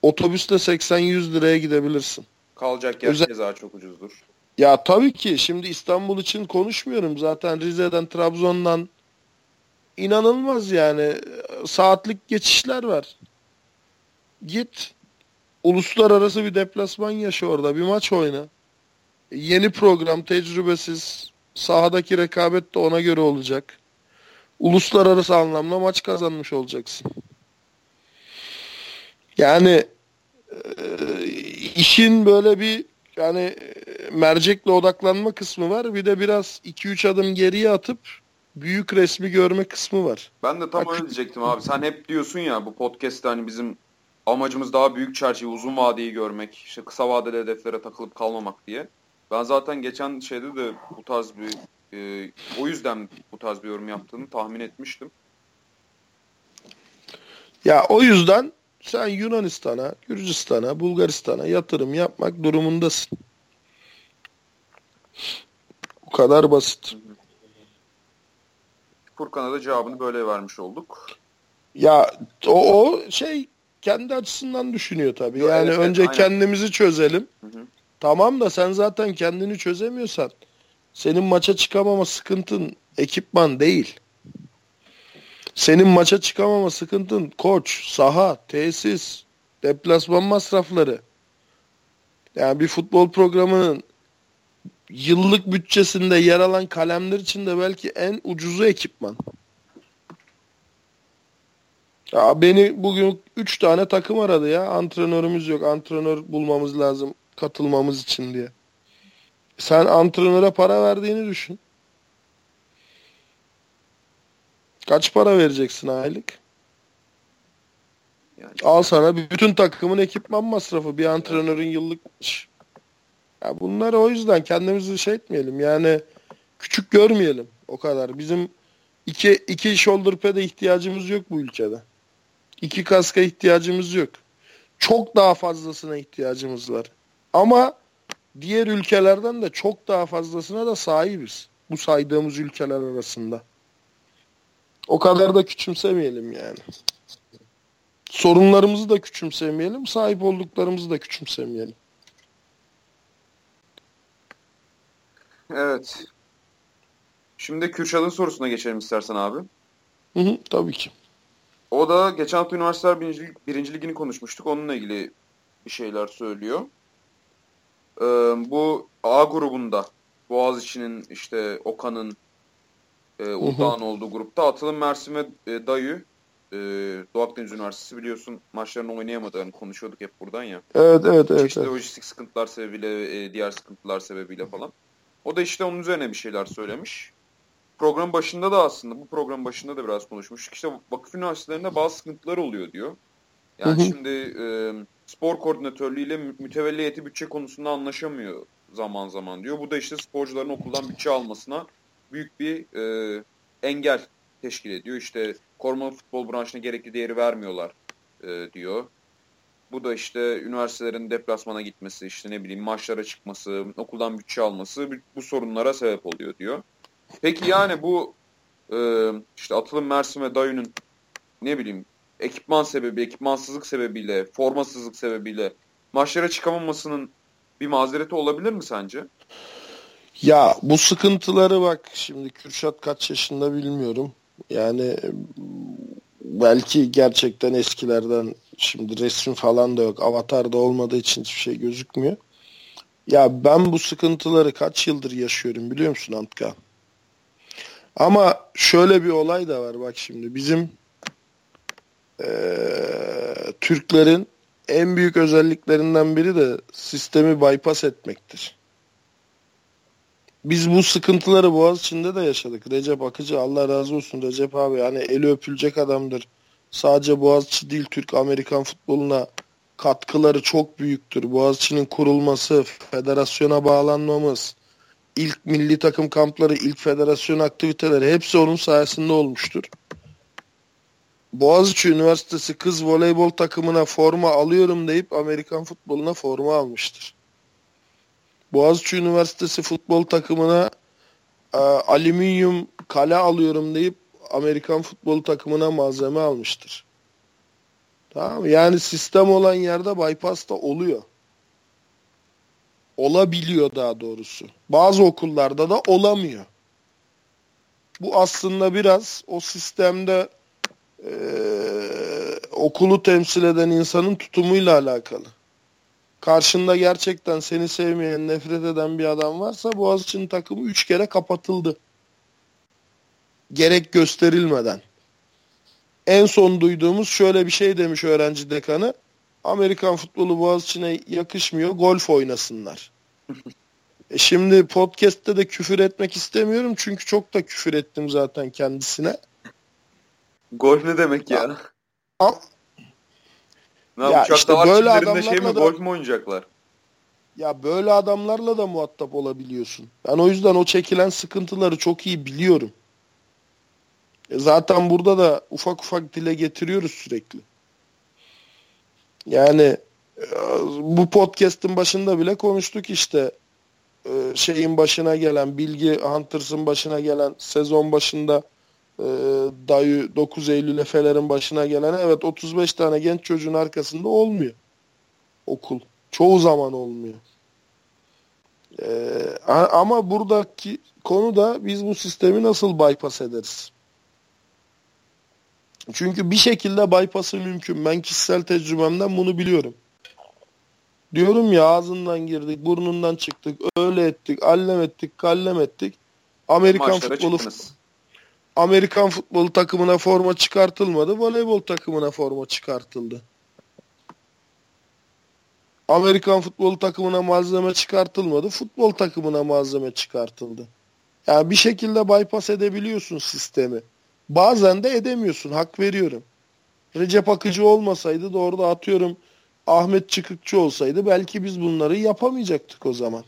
Otobüste 80-100 liraya gidebilirsin. Kalacak yer Özel... keza çok ucuzdur. Ya tabii ki şimdi İstanbul için konuşmuyorum. Zaten Rize'den, Trabzon'dan inanılmaz yani saatlik geçişler var. Git uluslararası bir deplasman yaşa orada bir maç oyna. Yeni program tecrübesiz sahadaki rekabet de ona göre olacak. Uluslararası anlamda maç kazanmış olacaksın. Yani işin böyle bir yani mercekle odaklanma kısmı var. Bir de biraz 2-3 adım geriye atıp büyük resmi görme kısmı var. Ben de tam Bak, öyle diyecektim abi. Sen hep diyorsun ya bu podcast'te hani bizim amacımız daha büyük çerçeve, uzun vadeyi görmek, işte kısa vadeli hedeflere takılıp kalmamak diye. Ben zaten geçen şeyde de bu tarz bir e, o yüzden bu tarz bir yorum yaptığını tahmin etmiştim. Ya o yüzden sen Yunanistan'a, Gürcistan'a, Bulgaristan'a yatırım yapmak durumundasın. Bu kadar basit. Furkan'a da cevabını böyle vermiş olduk. Ya o, o şey kendi açısından düşünüyor tabii. Yo, yani evet, önce evet, kendimizi çözelim. Hı hı. Tamam da sen zaten kendini çözemiyorsan senin maça çıkamama sıkıntın ekipman değil. Senin maça çıkamama sıkıntın koç, saha, tesis, deplasman masrafları. Yani bir futbol programının yıllık bütçesinde yer alan kalemler için de belki en ucuzu ekipman. Ya beni bugün 3 tane takım aradı ya. Antrenörümüz yok. Antrenör bulmamız lazım katılmamız için diye. Sen antrenöre para verdiğini düşün. Kaç para vereceksin aylık? Yani Al sana bütün takımın ekipman masrafı. Bir antrenörün yıllık... Ya bunları o yüzden kendimizi şey etmeyelim. Yani küçük görmeyelim o kadar. Bizim iki, iki shoulder pad'e ihtiyacımız yok bu ülkede. İki kaska ihtiyacımız yok. Çok daha fazlasına ihtiyacımız var. Ama diğer ülkelerden de çok daha fazlasına da sahibiz. Bu saydığımız ülkeler arasında. O kadar da küçümsemeyelim yani. Sorunlarımızı da küçümsemeyelim, sahip olduklarımızı da küçümsemeyelim. Evet. Şimdi Kürşat'ın sorusuna geçelim istersen abi. Hı hı, tabii ki. O da geçen hafta üniversiteler birinci, birinci ligini konuşmuştuk. Onunla ilgili bir şeyler söylüyor. Ee, bu A grubunda Boğaziçi'nin işte Okan'ın e, Uludağ'ın olduğu grupta Atılım Mersin ve e, Dayı e, Doğu Akdeniz Üniversitesi biliyorsun maçlarını oynayamadı. konuşuyorduk hep buradan ya. Evet evet evet. İşte evet. lojistik sıkıntılar sebebiyle e, diğer sıkıntılar sebebiyle falan. O da işte onun üzerine bir şeyler söylemiş. Program başında da aslında bu program başında da biraz konuşmuştuk. İşte vakıf üniversitelerinde bazı sıkıntılar oluyor diyor. Yani hı hı. şimdi e, spor koordinatörlüğüyle mütevelli heyeti bütçe konusunda anlaşamıyor zaman zaman diyor. Bu da işte sporcuların okuldan bütçe almasına büyük bir e, engel teşkil ediyor. İşte koruma futbol branşına gerekli değeri vermiyorlar e, diyor. Bu da işte üniversitelerin deplasmana gitmesi, işte ne bileyim maçlara çıkması, okuldan bütçe alması bu sorunlara sebep oluyor diyor. Peki yani bu e, işte Atılım Mersin ve Dayı'nın ne bileyim ekipman sebebi, ekipmansızlık sebebiyle, formasızlık sebebiyle maçlara çıkamamasının bir mazereti olabilir mi sence? Ya bu sıkıntıları bak şimdi Kürşat kaç yaşında bilmiyorum. Yani belki gerçekten eskilerden şimdi resim falan da yok. Avatar da olmadığı için hiçbir şey gözükmüyor. Ya ben bu sıkıntıları kaç yıldır yaşıyorum biliyor musun Antka? Ama şöyle bir olay da var bak şimdi bizim ee, Türklerin en büyük özelliklerinden biri de sistemi bypass etmektir. Biz bu sıkıntıları Boğaz içinde de yaşadık. Recep Akıcı Allah razı olsun Recep abi. Yani eli öpülecek adamdır. Sadece Boğaziçi değil Türk Amerikan futboluna katkıları çok büyüktür. Boğaziçi'nin kurulması, federasyona bağlanmamız, ilk milli takım kampları, ilk federasyon aktiviteleri hepsi onun sayesinde olmuştur. Boğaziçi Üniversitesi kız voleybol takımına forma alıyorum deyip Amerikan futboluna forma almıştır. Boğaziçi Üniversitesi futbol takımına e, alüminyum kale alıyorum deyip Amerikan futbol takımına malzeme almıştır. Tamam mı? Yani sistem olan yerde bypass da oluyor. Olabiliyor daha doğrusu. Bazı okullarda da olamıyor. Bu aslında biraz o sistemde e, okulu temsil eden insanın tutumuyla alakalı karşında gerçekten seni sevmeyen, nefret eden bir adam varsa Boğaziçi'nin takımı 3 kere kapatıldı. Gerek gösterilmeden. En son duyduğumuz şöyle bir şey demiş öğrenci dekanı. Amerikan futbolu Boğaziçi'ne yakışmıyor, golf oynasınlar. e şimdi podcast'te de küfür etmek istemiyorum çünkü çok da küfür ettim zaten kendisine. Golf ne demek ya? Ama, ne ya işte var böyle adamlarla şey mi, da, golf mu oynayacaklar? Ya böyle adamlarla da muhatap olabiliyorsun. Ben o yüzden o çekilen sıkıntıları çok iyi biliyorum. E zaten burada da ufak ufak dile getiriyoruz sürekli. Yani e, bu podcast'in başında bile konuştuk işte e, şeyin başına gelen Bilgi Hunters'ın başına gelen sezon başında e, dayı 9 Eylül Efe'lerin başına gelen evet 35 tane genç çocuğun arkasında olmuyor. Okul. Çoğu zaman olmuyor. E, ama buradaki konu da biz bu sistemi nasıl bypass ederiz? Çünkü bir şekilde bypass'ı mümkün. Ben kişisel tecrübemden bunu biliyorum. Diyorum ya ağzından girdik, burnundan çıktık, öyle ettik, allem ettik, kallem ettik. Amerikan Maçlara futbolu çıktınız. Amerikan futbolu takımına forma çıkartılmadı. Voleybol takımına forma çıkartıldı. Amerikan futbolu takımına malzeme çıkartılmadı. Futbol takımına malzeme çıkartıldı. Yani bir şekilde bypass edebiliyorsun sistemi. Bazen de edemiyorsun. Hak veriyorum. Recep Akıcı olmasaydı doğru atıyorum Ahmet Çıkıkçı olsaydı belki biz bunları yapamayacaktık o zaman.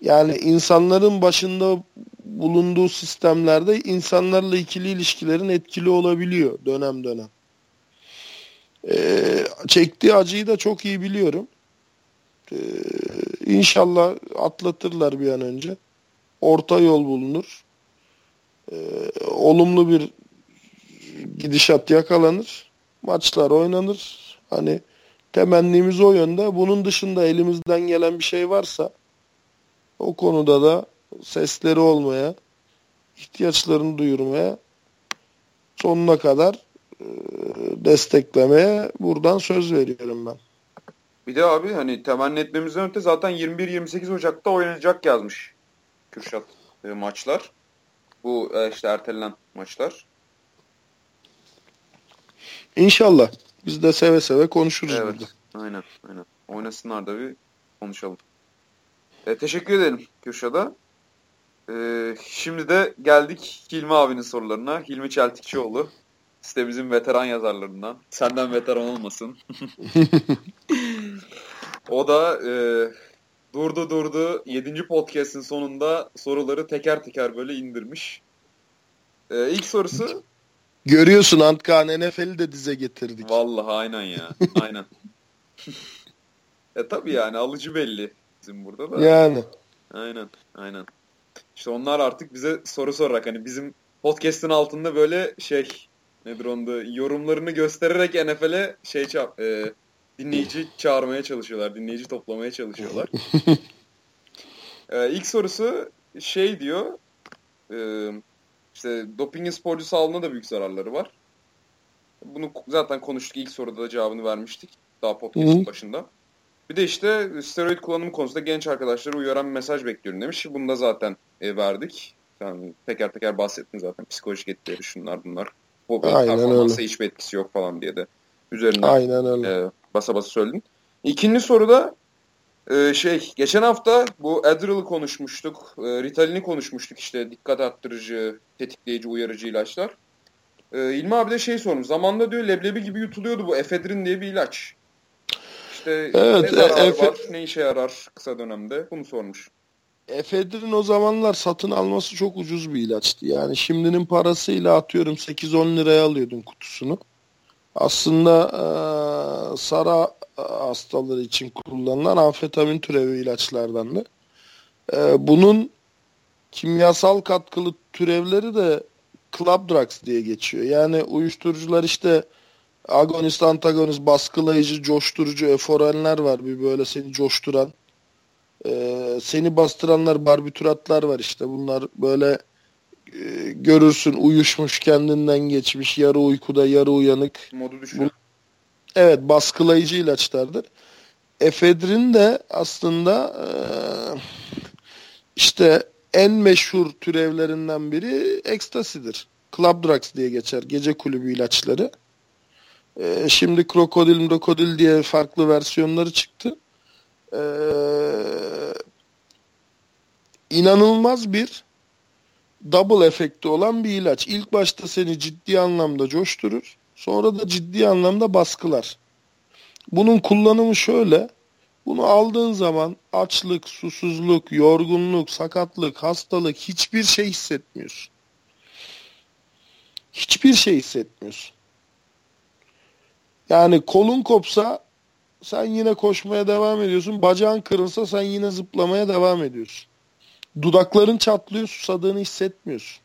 Yani insanların başında bulunduğu sistemlerde insanlarla ikili ilişkilerin etkili olabiliyor dönem dönem. Ee, çektiği acıyı da çok iyi biliyorum. Ee, inşallah atlatırlar bir an önce. Orta yol bulunur. Ee, olumlu bir gidişat yakalanır. Maçlar oynanır. Hani temennimiz o yönde. Bunun dışında elimizden gelen bir şey varsa o konuda da sesleri olmaya, ihtiyaçlarını duyurmaya sonuna kadar e, desteklemeye buradan söz veriyorum ben. Bir de abi hani temenni etmemizden öte zaten 21-28 Ocak'ta oynanacak yazmış Kürşat e, maçlar. Bu e, işte ertelenen maçlar. İnşallah. Biz de seve seve konuşuruz evet, burada. Aynen, aynen. Oynasınlar da bir konuşalım. E, teşekkür ederim Kürşat'a. E, şimdi de geldik Hilmi abinin sorularına. Hilmi Çeltikçioğlu. Sitemizin veteran yazarlarından. Senden veteran olmasın. o da e, durdu durdu 7. podcast'in sonunda soruları teker teker böyle indirmiş. E, ilk sorusu Görüyorsun Antkan NFL'i de dize getirdik. Vallahi aynen ya. Aynen. e tabii yani alıcı belli bizim burada da. Yani. Aynen. Aynen. İşte onlar artık bize soru sorarak hani bizim podcast'ın altında böyle şey nedir onda yorumlarını göstererek NFL'e şey çap, e, dinleyici çağırmaya çalışıyorlar. Dinleyici toplamaya çalışıyorlar. e, ilk sorusu şey diyor e, işte dopingin sporcu sağlığına da büyük zararları var. Bunu zaten konuştuk. ilk soruda da cevabını vermiştik. Daha podcast'ın başında. Bir de işte steroid kullanımı konusunda genç arkadaşları uyaran bir mesaj bekliyorum demiş. Bunu da zaten e, verdik. Yani teker teker bahsettin zaten. Psikolojik etkileri şunlar bunlar. Bu performansa hiçbir etkisi yok falan diye de üzerine Aynen öyle. E, basa basa söyledin. İkinci soruda e, şey geçen hafta bu Adderall'ı konuşmuştuk. E, Ritalin'i konuşmuştuk işte dikkat arttırıcı, tetikleyici, uyarıcı ilaçlar. E, İlmi abi de şey sormuş. Zamanında diyor leblebi gibi yutuluyordu bu efedrin diye bir ilaç. İşte evet, ne zararı e, efe... var, ne işe yarar kısa dönemde bunu sormuş. Efedrin o zamanlar satın alması çok ucuz bir ilaçtı. Yani şimdinin parasıyla atıyorum 8-10 liraya alıyordun kutusunu. Aslında e, Sara hastaları için kullanılan amfetamin türevi ilaçlardandı. E, bunun kimyasal katkılı türevleri de club drugs diye geçiyor. Yani uyuşturucular işte agonist, antagonist, baskılayıcı, coşturucu, eforenler var. Bir böyle seni coşturan. Ee, seni bastıranlar barbituratlar var işte. Bunlar böyle e, görürsün uyuşmuş kendinden geçmiş yarı uykuda yarı uyanık. Modu düşüyor. evet baskılayıcı ilaçlardır. Efedrin de aslında e, işte en meşhur türevlerinden biri ekstasidir. Club drugs diye geçer. Gece kulübü ilaçları. E, şimdi krokodil krokodil diye farklı versiyonları çıktı. E, inanılmaz bir double efekti olan bir ilaç. İlk başta seni ciddi anlamda coşturur. Sonra da ciddi anlamda baskılar. Bunun kullanımı şöyle. Bunu aldığın zaman açlık, susuzluk, yorgunluk, sakatlık, hastalık hiçbir şey hissetmiyorsun. Hiçbir şey hissetmiyorsun. Yani kolun kopsa sen yine koşmaya devam ediyorsun. Bacağın kırılsa sen yine zıplamaya devam ediyorsun. Dudakların çatlıyor, susadığını hissetmiyorsun.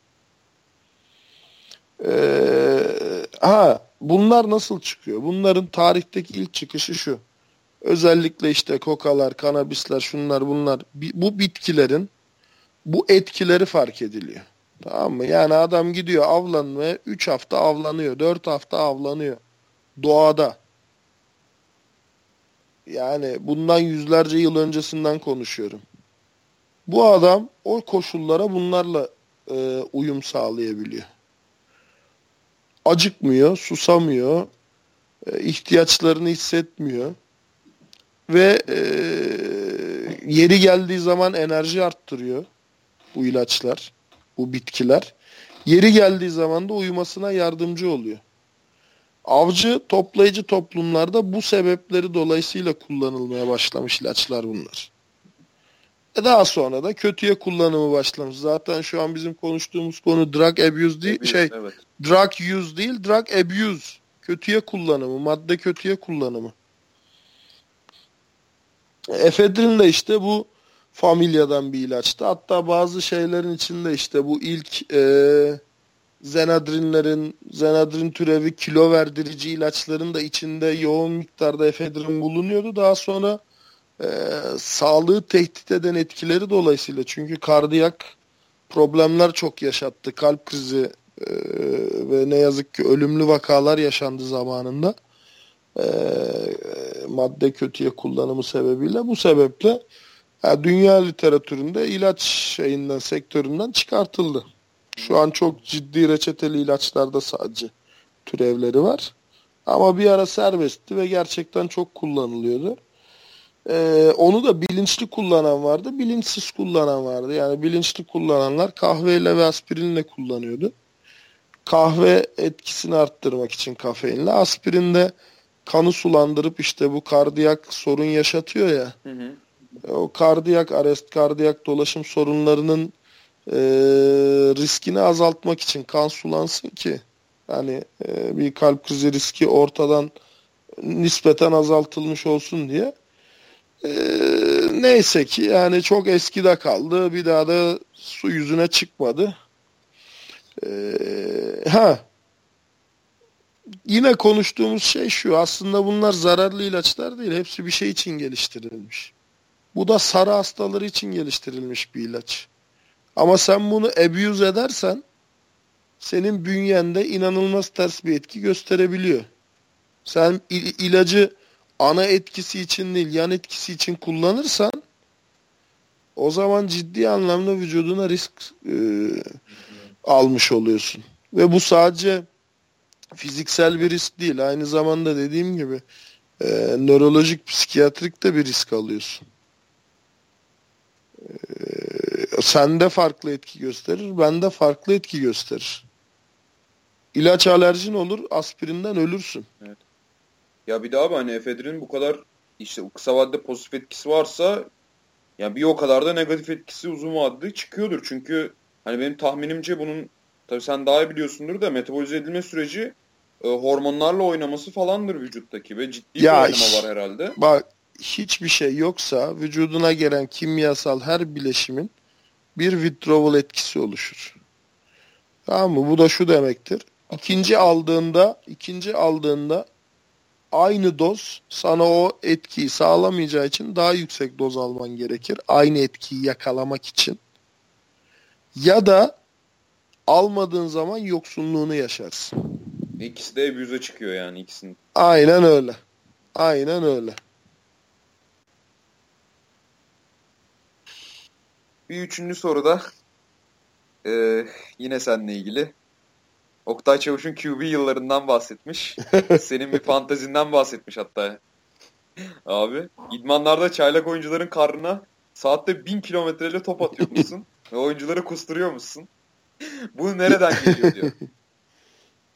Ee, ha bunlar nasıl çıkıyor? Bunların tarihteki ilk çıkışı şu. Özellikle işte kokalar, kanabisler, şunlar bunlar bu bitkilerin bu etkileri fark ediliyor. Tamam mı? Yani adam gidiyor avlanmaya 3 hafta avlanıyor, 4 hafta avlanıyor. Doğada. Yani bundan yüzlerce yıl öncesinden konuşuyorum. Bu adam o koşullara bunlarla e, uyum sağlayabiliyor. Acıkmıyor, susamıyor, e, ihtiyaçlarını hissetmiyor ve e, yeri geldiği zaman enerji arttırıyor bu ilaçlar, bu bitkiler. Yeri geldiği zaman da uyumasına yardımcı oluyor. Avcı toplayıcı toplumlarda bu sebepleri dolayısıyla kullanılmaya başlamış ilaçlar bunlar. E daha sonra da kötüye kullanımı başlamış. Zaten şu an bizim konuştuğumuz konu drug abuse değil, abuse, şey evet. drug use değil, drug abuse. Kötüye kullanımı, madde kötüye kullanımı. Efedrin de işte bu familyadan bir ilaçtı. Hatta bazı şeylerin içinde işte bu ilk e, zenadrinlerin, zenadrin türevi kilo verdirici ilaçların da içinde yoğun miktarda efedrin bulunuyordu. Daha sonra e, sağlığı tehdit eden etkileri dolayısıyla çünkü kardiyak problemler çok yaşattı. Kalp krizi e, ve ne yazık ki ölümlü vakalar yaşandı zamanında. E, madde kötüye kullanımı sebebiyle. Bu sebeple yani dünya literatüründe ilaç şeyinden, sektöründen çıkartıldı. Şu an çok ciddi reçeteli ilaçlarda sadece türevleri var. Ama bir ara serbestti ve gerçekten çok kullanılıyordu. Ee, onu da bilinçli kullanan vardı, bilinçsiz kullanan vardı. Yani bilinçli kullananlar kahveyle ve aspirinle kullanıyordu. Kahve etkisini arttırmak için kafeinle, aspirinde kanı sulandırıp işte bu kardiyak sorun yaşatıyor ya. Hı hı. O kardiyak arrest, kardiyak dolaşım sorunlarının e, riskini azaltmak için kan sulansın ki yani e, bir kalp krizi riski ortadan nispeten azaltılmış olsun diye. E, neyse ki yani çok eskide kaldı. Bir daha da su yüzüne çıkmadı. E, ha yine konuştuğumuz şey şu. Aslında bunlar zararlı ilaçlar değil. Hepsi bir şey için geliştirilmiş. Bu da sarı hastaları için geliştirilmiş bir ilaç. Ama sen bunu abuse edersen senin bünyende inanılmaz ters bir etki gösterebiliyor. Sen il- ilacı ana etkisi için değil yan etkisi için kullanırsan o zaman ciddi anlamda vücuduna risk e, almış oluyorsun. Ve bu sadece fiziksel bir risk değil. Aynı zamanda dediğim gibi e, nörolojik, psikiyatrik de bir risk alıyorsun. E, sende farklı etki gösterir, bende farklı etki gösterir. İlaç alerjin olur, aspirinden ölürsün. Evet. Ya bir daha abi hani efedrinin bu kadar işte kısa vadede pozitif etkisi varsa yani bir o kadar da negatif etkisi uzun vadede çıkıyordur. Çünkü hani benim tahminimce bunun tabii sen daha iyi biliyorsundur da metabolize edilme süreci e, hormonlarla oynaması falandır vücuttaki ve ciddi Ya bir oynama var herhalde. Bak hiçbir şey yoksa vücuduna gelen kimyasal her bileşimin bir withdrawal etkisi oluşur. Tamam mı? Bu da şu demektir. İkinci aldığında, ikinci aldığında aynı doz sana o etkiyi sağlamayacağı için daha yüksek doz alman gerekir. Aynı etkiyi yakalamak için. Ya da almadığın zaman yoksunluğunu yaşarsın. İkisi de abuse'a çıkıyor yani ikisinin. Aynen öyle. Aynen öyle. Bir üçüncü soruda e, yine seninle ilgili. Oktay Çavuş'un QB yıllarından bahsetmiş. Senin bir fantezinden bahsetmiş hatta. Abi idmanlarda çaylak oyuncuların karnına saatte 1000 kilometreyle top atıyormuşsun. ve oyuncuları kusturuyormuşsun. Bu nereden geliyor diyor.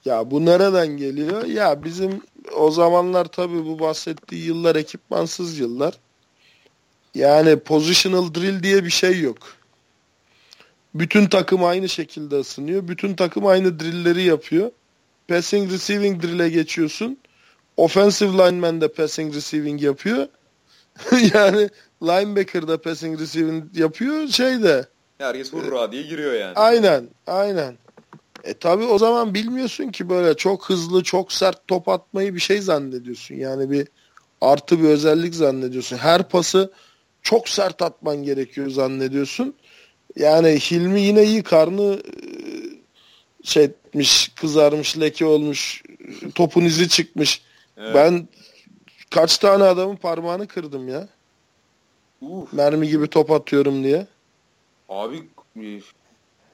Ya bu nereden geliyor? Ya bizim o zamanlar tabii bu bahsettiği yıllar ekipmansız yıllar. Yani positional drill diye bir şey yok. Bütün takım aynı şekilde ısınıyor. Bütün takım aynı drillleri yapıyor. Passing receiving drill'e geçiyorsun. Offensive lineman de passing receiving yapıyor. yani linebacker da passing receiving yapıyor. Şey de Herkes hurra diye giriyor yani. Aynen, aynen. E tabi o zaman bilmiyorsun ki böyle çok hızlı, çok sert top atmayı bir şey zannediyorsun. Yani bir artı bir özellik zannediyorsun. Her pası çok sert atman gerekiyor zannediyorsun. Yani Hilmi yine iyi karnı e, şey etmiş, kızarmış, leke olmuş, topun izi çıkmış. Evet. Ben kaç tane adamın parmağını kırdım ya. Uf, Mermi gibi top atıyorum diye. abi e,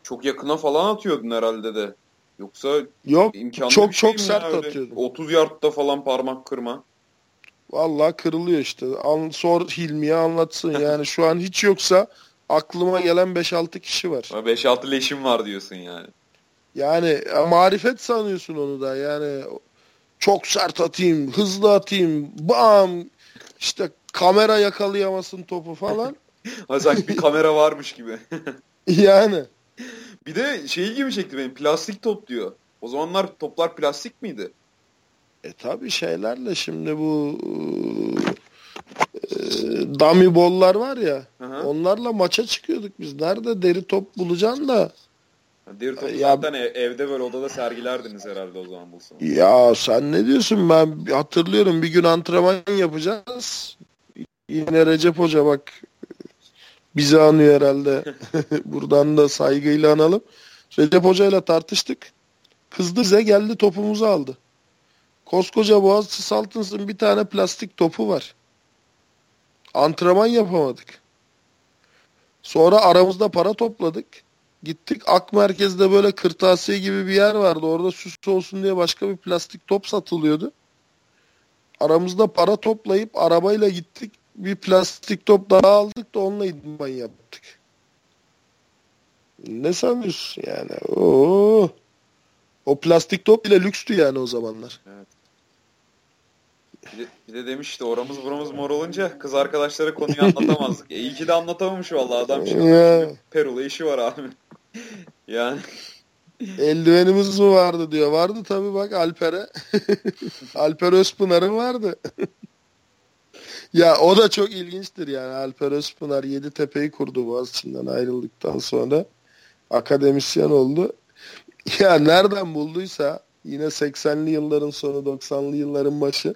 çok yakına falan atıyordun herhalde de. Yoksa Yok imkanlı çok bir şey çok mi sert ya atıyordum. 30 yardta falan parmak kırma. Vallahi kırılıyor işte. An, sor Hilmi'ye anlatsın. Yani şu an hiç yoksa aklıma gelen 5-6 kişi var. 5-6 leşim var diyorsun yani. Yani e, marifet sanıyorsun onu da. Yani çok sert atayım, hızlı atayım, bam işte kamera yakalayamasın topu falan. Sanki bir kamera varmış gibi. yani Bir de şey gibi çekti benim. Plastik top diyor. O zamanlar toplar plastik miydi? E tabi şeylerle şimdi bu e, dummy bollar var ya hı. onlarla maça çıkıyorduk biz. Nerede deri top bulacaksın da Deri topu Ya- zaten ev- evde böyle odada sergilerdiniz herhalde o zaman bulsanız. Ya sen ne diyorsun? Ben hatırlıyorum bir gün antrenman yapacağız. Yine Recep Hoca bak bizi anıyor herhalde. Buradan da saygıyla analım. Recep Hoca ile tartıştık. Kızdı bize geldi topumuzu aldı. Koskoca Boğaziçi Saltins'ın bir tane plastik topu var. Antrenman yapamadık. Sonra aramızda para topladık. Gittik Ak Merkez'de böyle kırtasiye gibi bir yer vardı. Orada süs olsun diye başka bir plastik top satılıyordu. Aramızda para toplayıp arabayla gittik. Bir plastik top daha aldık da onunla idman yaptık. Ne sanıyorsun yani? Oo. O plastik top bile lükstü yani o zamanlar. Bir de, bir de demiş işte oramız buramız mor olunca kız arkadaşlara konuyu anlatamazdık. E, iyi ki de anlatamamış vallahi adam şimdi. Ya. Perula işi var abi. yani Eldivenimiz mi vardı diyor. Vardı tabii bak Alper'e. Alper Özpınar'ın vardı. ya o da çok ilginçtir yani. Alper Özpınar Yeditepe'yi kurdu Boğaziçi'nden ayrıldıktan sonra. Akademisyen oldu. Ya nereden bulduysa Yine 80'li yılların sonu 90'lı yılların başı.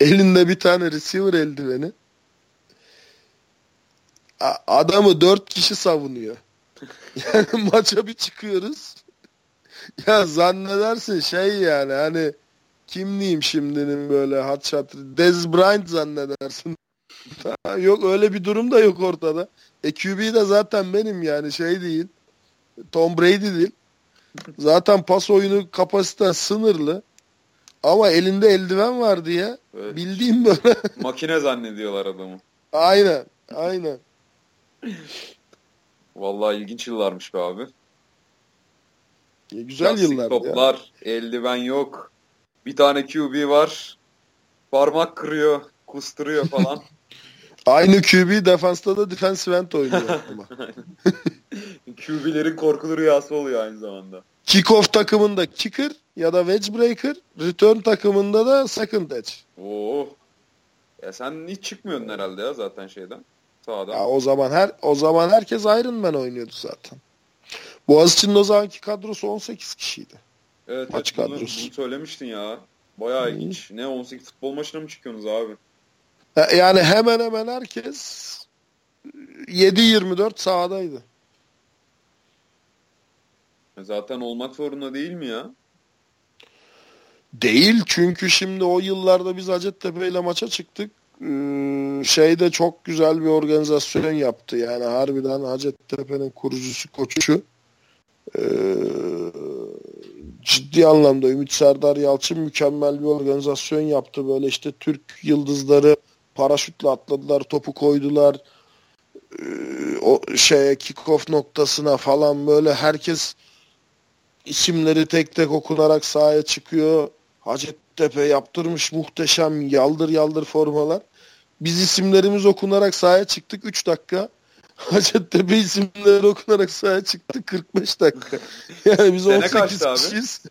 Elinde bir tane receiver eldiveni. Adamı dört kişi savunuyor. Yani maça bir çıkıyoruz. ya zannedersin şey yani hani kim diyeyim şimdinin böyle hat shot Dez Bryant zannedersin. yok öyle bir durum da yok ortada. E QB de zaten benim yani şey değil. Tom Brady değil. Zaten pas oyunu kapasite sınırlı. Ama elinde eldiven var diye evet. bildiğim böyle. Makine zannediyorlar adamı. Aynen. Aynen. Vallahi ilginç yıllarmış be abi. E, güzel Plastik yıllar toplar, ya. eldiven yok. Bir tane QB var. Parmak kırıyor, kusturuyor falan. Aynı QB defansta da defensive end oynuyor ama. QB'lerin korkulu rüyası oluyor aynı zamanda. Kickoff takımında kicker ya da wedge breaker, return takımında da second edge. Oo. Ya sen hiç çıkmıyorsun herhalde ya zaten şeyden. Sağdan. Ya o zaman her o zaman herkes Iron Man oynuyordu zaten. Boğaziçi'nin o zamanki kadrosu 18 kişiydi. Evet, Maç evet bunu, bunu söylemiştin ya. Bayağı ilginç. Ne 18 futbol maçına mı çıkıyorsunuz abi? Yani hemen hemen herkes 7-24 sahadaydı. Zaten olmak zorunda değil mi ya? Değil çünkü şimdi o yıllarda biz Hacettepe ile maça çıktık. Ee, şeyde çok güzel bir organizasyon yaptı. Yani harbiden Hacettepe'nin kurucusu, koçu. Ee, ciddi anlamda Ümit Serdar Yalçın mükemmel bir organizasyon yaptı. Böyle işte Türk yıldızları paraşütle atladılar, topu koydular. Ee, o şeye kick-off noktasına falan böyle herkes isimleri tek tek okunarak sahaya çıkıyor. Hacettepe yaptırmış muhteşem yaldır yaldır formalar. Biz isimlerimiz okunarak sahaya çıktık 3 dakika. Hacettepe isimleri okunarak sahaya çıktı 45 dakika. Yani biz Sene 18 kişiyiz.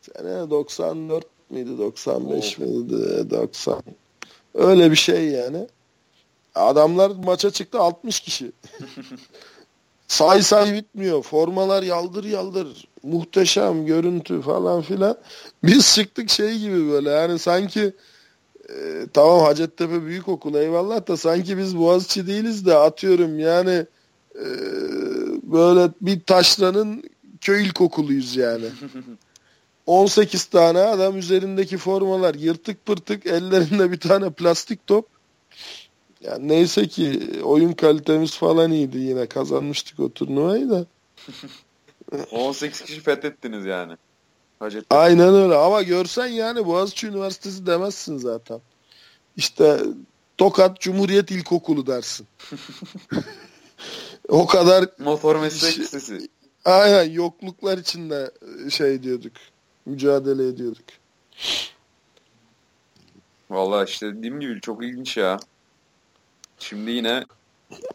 Sene 94 miydi 95 miydi 90. Öyle bir şey yani. Adamlar maça çıktı 60 kişi. say say bitmiyor. Formalar yaldır yaldır. Muhteşem görüntü falan filan. Biz çıktık şey gibi böyle yani sanki e, tamam Hacettepe büyük okul eyvallah da sanki biz Boğaziçi değiliz de atıyorum yani e, böyle bir taşranın köy ilkokuluyuz yani. 18 tane adam üzerindeki formalar yırtık pırtık ellerinde bir tane plastik top. Yani neyse ki oyun kalitemiz falan iyiydi yine kazanmıştık o turnuvayı da. 18 kişi fethettiniz yani. Hacettepe. Aynen öyle ama görsen yani Boğaziçi Üniversitesi demezsin zaten. İşte Tokat Cumhuriyet İlkokulu dersin. o kadar motor meslek şey, lisesi. Aynen yokluklar içinde şey diyorduk mücadele ediyorduk. Vallahi işte dediğim gibi çok ilginç ya. Şimdi yine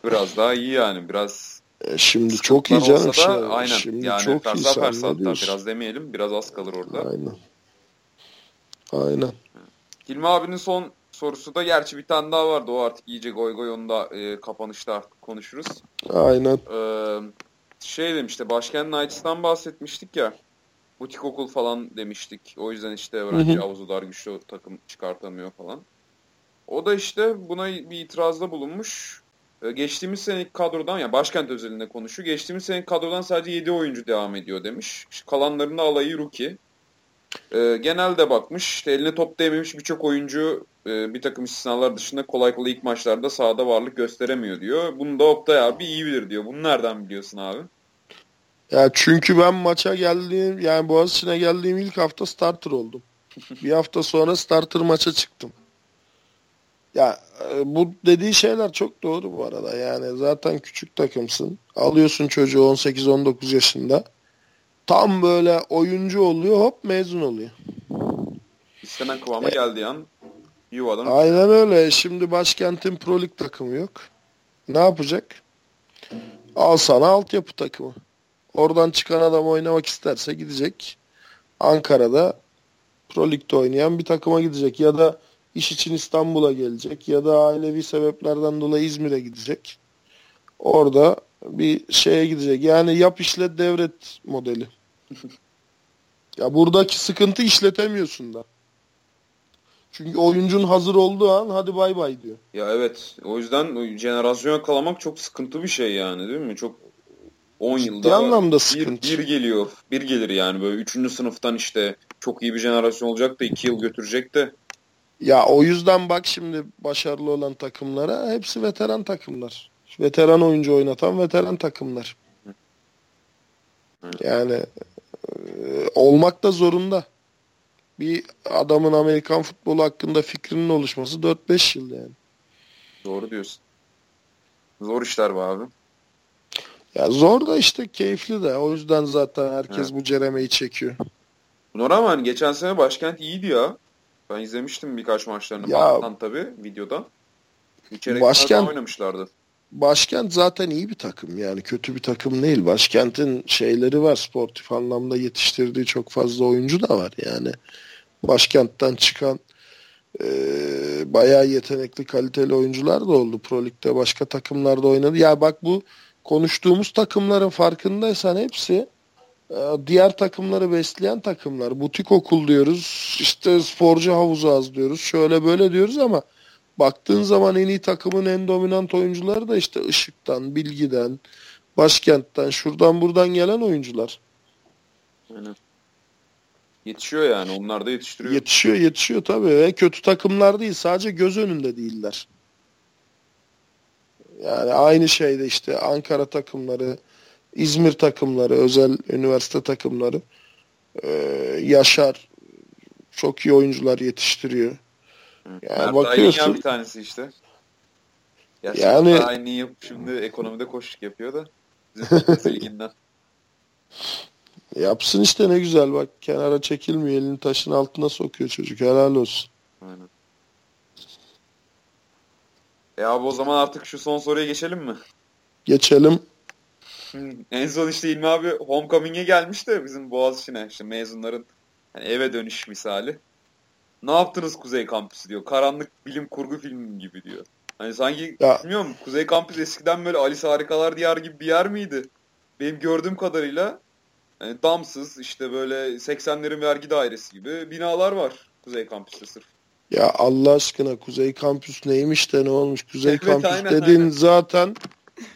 biraz daha iyi yani biraz e şimdi çok iyi canım. Da, şey, aynen şimdi yani çok fersa iyi, fersa hatta biraz demeyelim biraz az kalır orada. Aynen. Aynen. Hilmi abinin son sorusu da gerçi bir tane daha vardı o artık iyice goy goy onu da e, kapanışta artık konuşuruz. Aynen. Ee, şey demişti Başkent Knights'tan bahsetmiştik ya butik okul falan demiştik. O yüzden işte öğrenci havuzu dar güçlü takım çıkartamıyor falan. O da işte buna bir itirazda bulunmuş. Ee, geçtiğimiz seneki kadrodan ya başkent özelinde konuşuyor. Geçtiğimiz seneki kadrodan sadece 7 oyuncu devam ediyor demiş. Kalanlarında alayı rookie. Ee, genelde bakmış işte eline top değmemiş birçok oyuncu e, bir takım istisnalar dışında kolay kolay ilk maçlarda sahada varlık gösteremiyor diyor. Bunu da Oktay abi iyi bilir diyor. Bunu nereden biliyorsun abi? Ya çünkü ben maça geldiğim yani Boğaziçi'ne geldiğim ilk hafta starter oldum. bir hafta sonra starter maça çıktım. Ya e, bu dediği şeyler çok doğru bu arada. Yani zaten küçük takımsın. Alıyorsun çocuğu 18-19 yaşında. Tam böyle oyuncu oluyor hop mezun oluyor. İstenen kıvama e, geldiği an yuvadan. Aynen öyle. Şimdi başkentin Pro Lig takımı yok. Ne yapacak? Al sana altyapı takımı. Oradan çıkan adam oynamak isterse gidecek. Ankara'da Pro Lig'de oynayan bir takıma gidecek. Ya da iş için İstanbul'a gelecek. Ya da ailevi sebeplerden dolayı İzmir'e gidecek. Orada bir şeye gidecek. Yani yap işlet devret modeli. Ya buradaki sıkıntı işletemiyorsun da. Çünkü oyuncun hazır olduğu an hadi bay bay diyor. Ya evet. O yüzden jenerasyon yakalamak çok sıkıntı bir şey yani değil mi? Çok 10 yılda Bir anlamda bir, sıkıntı. bir geliyor. Bir gelir yani böyle 3. sınıftan işte çok iyi bir jenerasyon olacak da 2 yıl götürecek de. Ya o yüzden bak şimdi başarılı olan takımlara hepsi veteran takımlar. Veteran oyuncu oynatan veteran takımlar. Yani e, olmak da zorunda. Bir adamın Amerikan futbolu hakkında fikrinin oluşması 4-5 yıl yani. Doğru diyorsun. Zor işler be abi. Ya zor da işte keyifli de. O yüzden zaten herkes Evet. bu ceremeyi çekiyor. Buna rağmen geçen sene başkent iyiydi ya. Ben izlemiştim birkaç maçlarını. Ya- Baktan tabii videoda. Kere Başkent- oynamışlardı. Başkent zaten iyi bir takım yani kötü bir takım değil. Başkent'in şeyleri var sportif anlamda yetiştirdiği çok fazla oyuncu da var yani. Başkent'ten çıkan e, bayağı yetenekli kaliteli oyuncular da oldu. Pro Lig'de başka takımlarda oynadı. Ya bak bu konuştuğumuz takımların farkındaysan hepsi diğer takımları besleyen takımlar. Butik okul diyoruz. işte sporcu havuzu az diyoruz. Şöyle böyle diyoruz ama baktığın zaman en iyi takımın en dominant oyuncuları da işte Işık'tan, Bilgi'den, Başkent'ten, şuradan buradan gelen oyuncular. Aynen. Yetişiyor yani. Onlar da yetiştiriyor. Yetişiyor yetişiyor tabii ve kötü takımlar değil sadece göz önünde değiller. Yani aynı şeyde işte Ankara takımları, İzmir takımları, özel üniversite takımları e, Yaşar çok iyi oyuncular yetiştiriyor. Yani Mert bakıyorsun- bir tanesi işte. Gerçi Yani-. Aynı yapıp şimdi ekonomide koşuk yapıyor da. Yapsın işte ne güzel bak kenara çekilmiyor elini taşın altına sokuyor çocuk helal olsun. Aynen. E abi o zaman artık şu son soruya geçelim mi? Geçelim. En son işte İlmi abi Homecoming'e gelmiş de bizim Boğaziçi'ne işte mezunların hani eve dönüş misali. Ne yaptınız Kuzey Kampüsü diyor. Karanlık bilim kurgu filmi gibi diyor. Hani sanki Ya- bilmiyorum Kuzey Kampüs eskiden böyle Alice Harikalar Diyarı gibi bir yer miydi? Benim gördüğüm kadarıyla hani damsız işte böyle 80'lerin vergi dairesi gibi binalar var Kuzey Kampüs'te sırf. Ya Allah aşkına Kuzey Kampüs neymiş de ne olmuş? Kuzey Evet, Kampüs aynen, dediğin aynen. zaten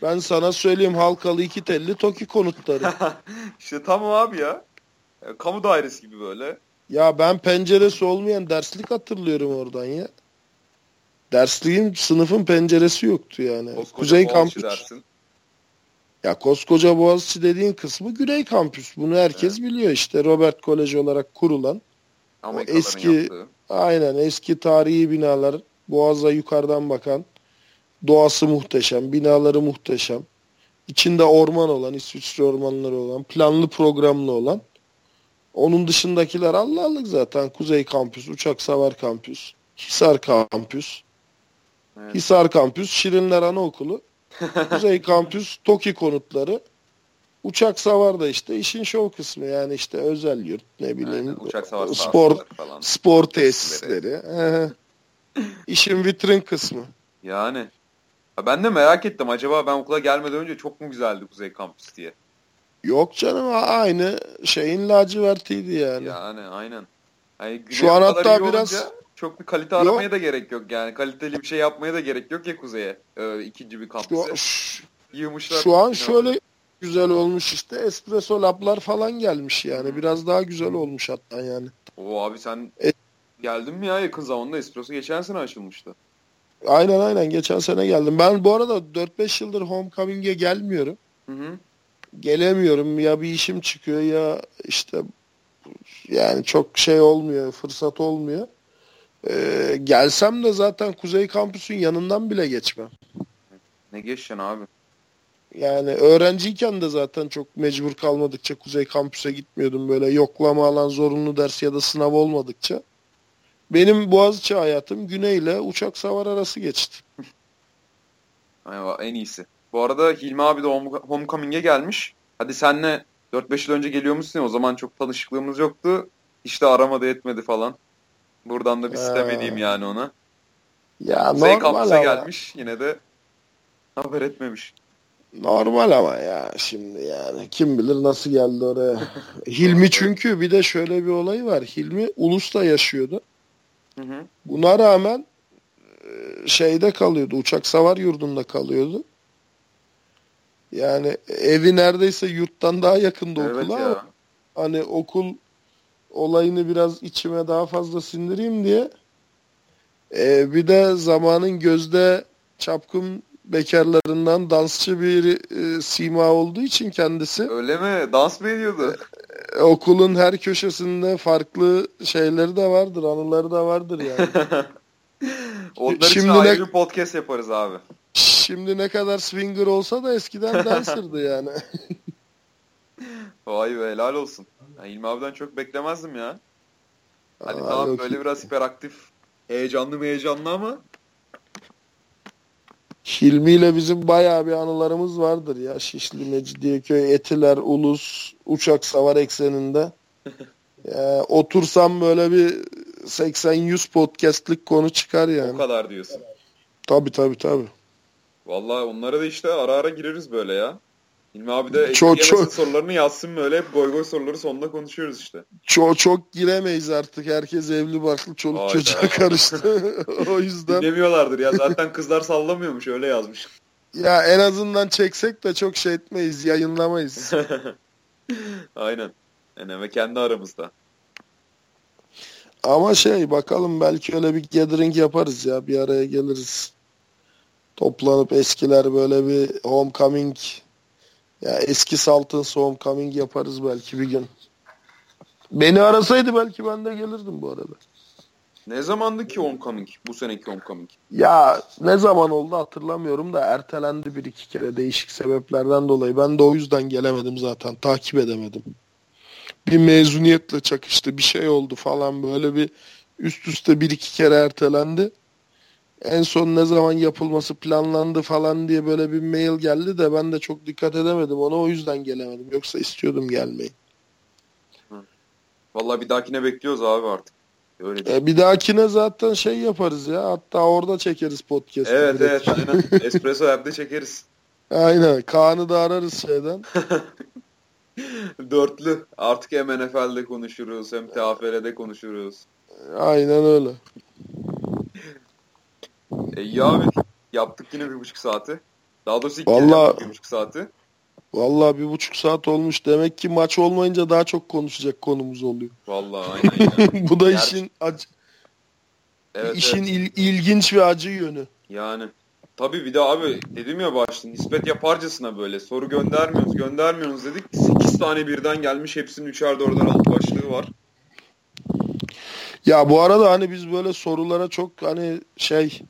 ben sana söyleyeyim halkalı iki telli TOKİ konutları. işte tamam abi ya. Ya, Kamu dairesi gibi böyle. ya ben penceresi olmayan derslik hatırlıyorum oradan ya. Dersliğin sınıfın penceresi yoktu yani. Koskoca Kuzey Boğaziçi Kampüs. dersin. Ya koskoca Boğaziçi dediğin kısmı Güney Kampüs. Bunu herkes biliyor işte. Robert Koleji olarak kurulan. Amerikalıların eski- yaptığı. Aynen eski tarihi binalar. Boğaz'a yukarıdan bakan. Doğası muhteşem. Binaları muhteşem. İçinde orman olan, İsviçre ormanları olan, planlı programlı olan. Onun dışındakiler Allah'lık zaten. Kuzey Kampüs, Uçak Savar Kampüs, Hisar Kampüs. Evet. Hisar Kampüs, Şirinler Anaokulu. Kuzey Kampüs, TOKİ konutları. Uçak Savar da işte işin şov kısmı yani işte özel yurt ne bileyim Aynen, uçak savaş spor falan. spor tesisleri. tesisleri. İşin vitrin kısmı. Yani. Ben de merak ettim. Acaba ben okula gelmeden önce çok mu güzeldi Kuzey Kampüs diye. Yok canım aynı şeyin lacivertiydi yani. Yani aynen. Güney Şu an hatta biraz- çok bir kalite aramaya da gerek yok yani. Kaliteli bir şey yapmaya da gerek yok ya Kuzey'e. Ee, ikinci bir kampüse. şu- Yığmışlar. şu an şöyle güzel olmuş işte espresso lablar falan gelmiş yani. Biraz daha güzel olmuş hatta yani. Oo abi sen E- geldin mi ya yakın zamanda? Espresso geçen sene açılmıştı. Aynen aynen geçen sene geldim. Ben bu arada 4-5 yıldır homecoming'e gelmiyorum. Hı hı. Gelemiyorum ya bir işim çıkıyor ya işte yani çok şey olmuyor fırsat olmuyor. Ee, gelsem de zaten Kuzey Kampüs'ün yanından bile geçmem. Ne geçeceksin abi? Yani öğrenciyken de zaten çok mecbur kalmadıkça Kuzey Kampüs'e gitmiyordum. Böyle yoklama alan zorunlu ders ya da sınav olmadıkça. Benim Boğaziçi hayatım Güney ile uçak savar arası geçti. Ay, en iyisi. Bu arada Hilmi abi de home- Homecoming'e gelmiş. Hadi senle 4-5 yıl önce geliyormuşsun ya o zaman çok tanışıklığımız yoktu. De aramadı etmedi falan. Buradan da bir sitem edeyim yani ona. Ya Kuzey normal ama. gelmiş yine de haber etmemiş. Normal ama ya şimdi yani kim bilir nasıl geldi oraya. Hilmi çünkü bir de şöyle bir olay var. Hilmi Ulus'ta yaşıyordu. Hı hı. Buna rağmen e, şeyde kalıyordu. Uçak savar yurdunda kalıyordu. Yani evi neredeyse yurttan daha yakındı Evet okula ya. ama hani okul olayını biraz içime daha fazla sindireyim diye e, bir de zamanın gözde çapkın bekarlarından dansçı bir e, sima olduğu için kendisi Öyle mi? Dans mı ediyordu? Okulun her köşesinde farklı şeyleri de vardır, anıları da vardır yani. Onlar için Şimdi ayrı ne- podcast yaparız abi. Şimdi ne kadar swinger olsa da eskiden dancer'dı yani. Vay be helal olsun. Ya, İlmi abiden çok beklemezdim ya. Hani Aa, tamam böyle biraz hiperaktif, heyecanlı mı heyecanlı ama Hilmi ile bizim bayağı bir anılarımız vardır ya. Şişli, Mecidiyeköy, Etiler, Ulus, Uçak Savar ekseninde. Ya, otursam böyle bir 80-100 podcastlik konu çıkar o yani. kadar diyorsun. Tabii tabii tabii. Vallahi onlara da işte ara ara gireriz böyle ya. İlmi abi de Çok- çok, çok- sorularını yazsın böyle hep goy goy soruları sonunda konuşuyoruz işte. Çok çok giremeyiz artık. Herkes evli barklı çoluk Hayda. çocuğa karıştı. o yüzden Dinlemiyorlardır ya zaten kızlar sallamıyormuş öyle yazmış. ya en azından çeksek de çok şey etmeyiz, yayınlamayız. Aynen. Yani ve kendi aramızda. Ama şey bakalım belki öyle bir gathering yaparız ya. Bir araya geliriz. Toplanıp eskiler böyle bir homecoming ya eski Saltons homecoming yaparız belki bir gün. Beni arasaydı belki ben de gelirdim bu arada. Ne zamandı ki Homecoming? Bu seneki Homecoming. Ya ne zaman oldu hatırlamıyorum da ertelendi bir iki kere değişik sebeplerden dolayı. Ben de o yüzden gelemedim zaten. Takip edemedim. Bir mezuniyetle çakıştı bir şey oldu falan böyle bir üst üste bir iki kere ertelendi. En son ne zaman yapılması planlandı falan diye böyle bir mail geldi de ben de çok dikkat edemedim ona o yüzden gelemedim. Yoksa istiyordum gelmeyi. Vallahi bir dahakine bekliyoruz abi artık. Öyle değil. E, bir dahakine zaten şey yaparız ya hatta orada çekeriz podcast'ı. evet direkt. evet aynen. Espresso Lab'de çekeriz. Aynen. Kaan'ı da ararız şeyden. Dörtlü. Artık hem NFL'de konuşuruz hem TFL'de konuşuruz. Aynen öyle. E iyi abi. Yaptık yine bir buçuk saati. Daha doğrusu kez Vallahi- bir buçuk saati. Vallahi bir buçuk saat olmuş. Demek ki maç olmayınca daha çok konuşacak konumuz oluyor. Vallahi aynen ya. Bu da Gerçi- işin acı, Evet, işin evet. il- ilginç ve acı yönü. Yani. Tabii bir de abi dedim ya başta nispet yaparcasına böyle soru göndermiyoruz göndermiyoruz dedik. 8 tane birden gelmiş hepsinin üçer dörder alt başlığı var. Ya bu arada hani biz böyle sorulara çok hani şey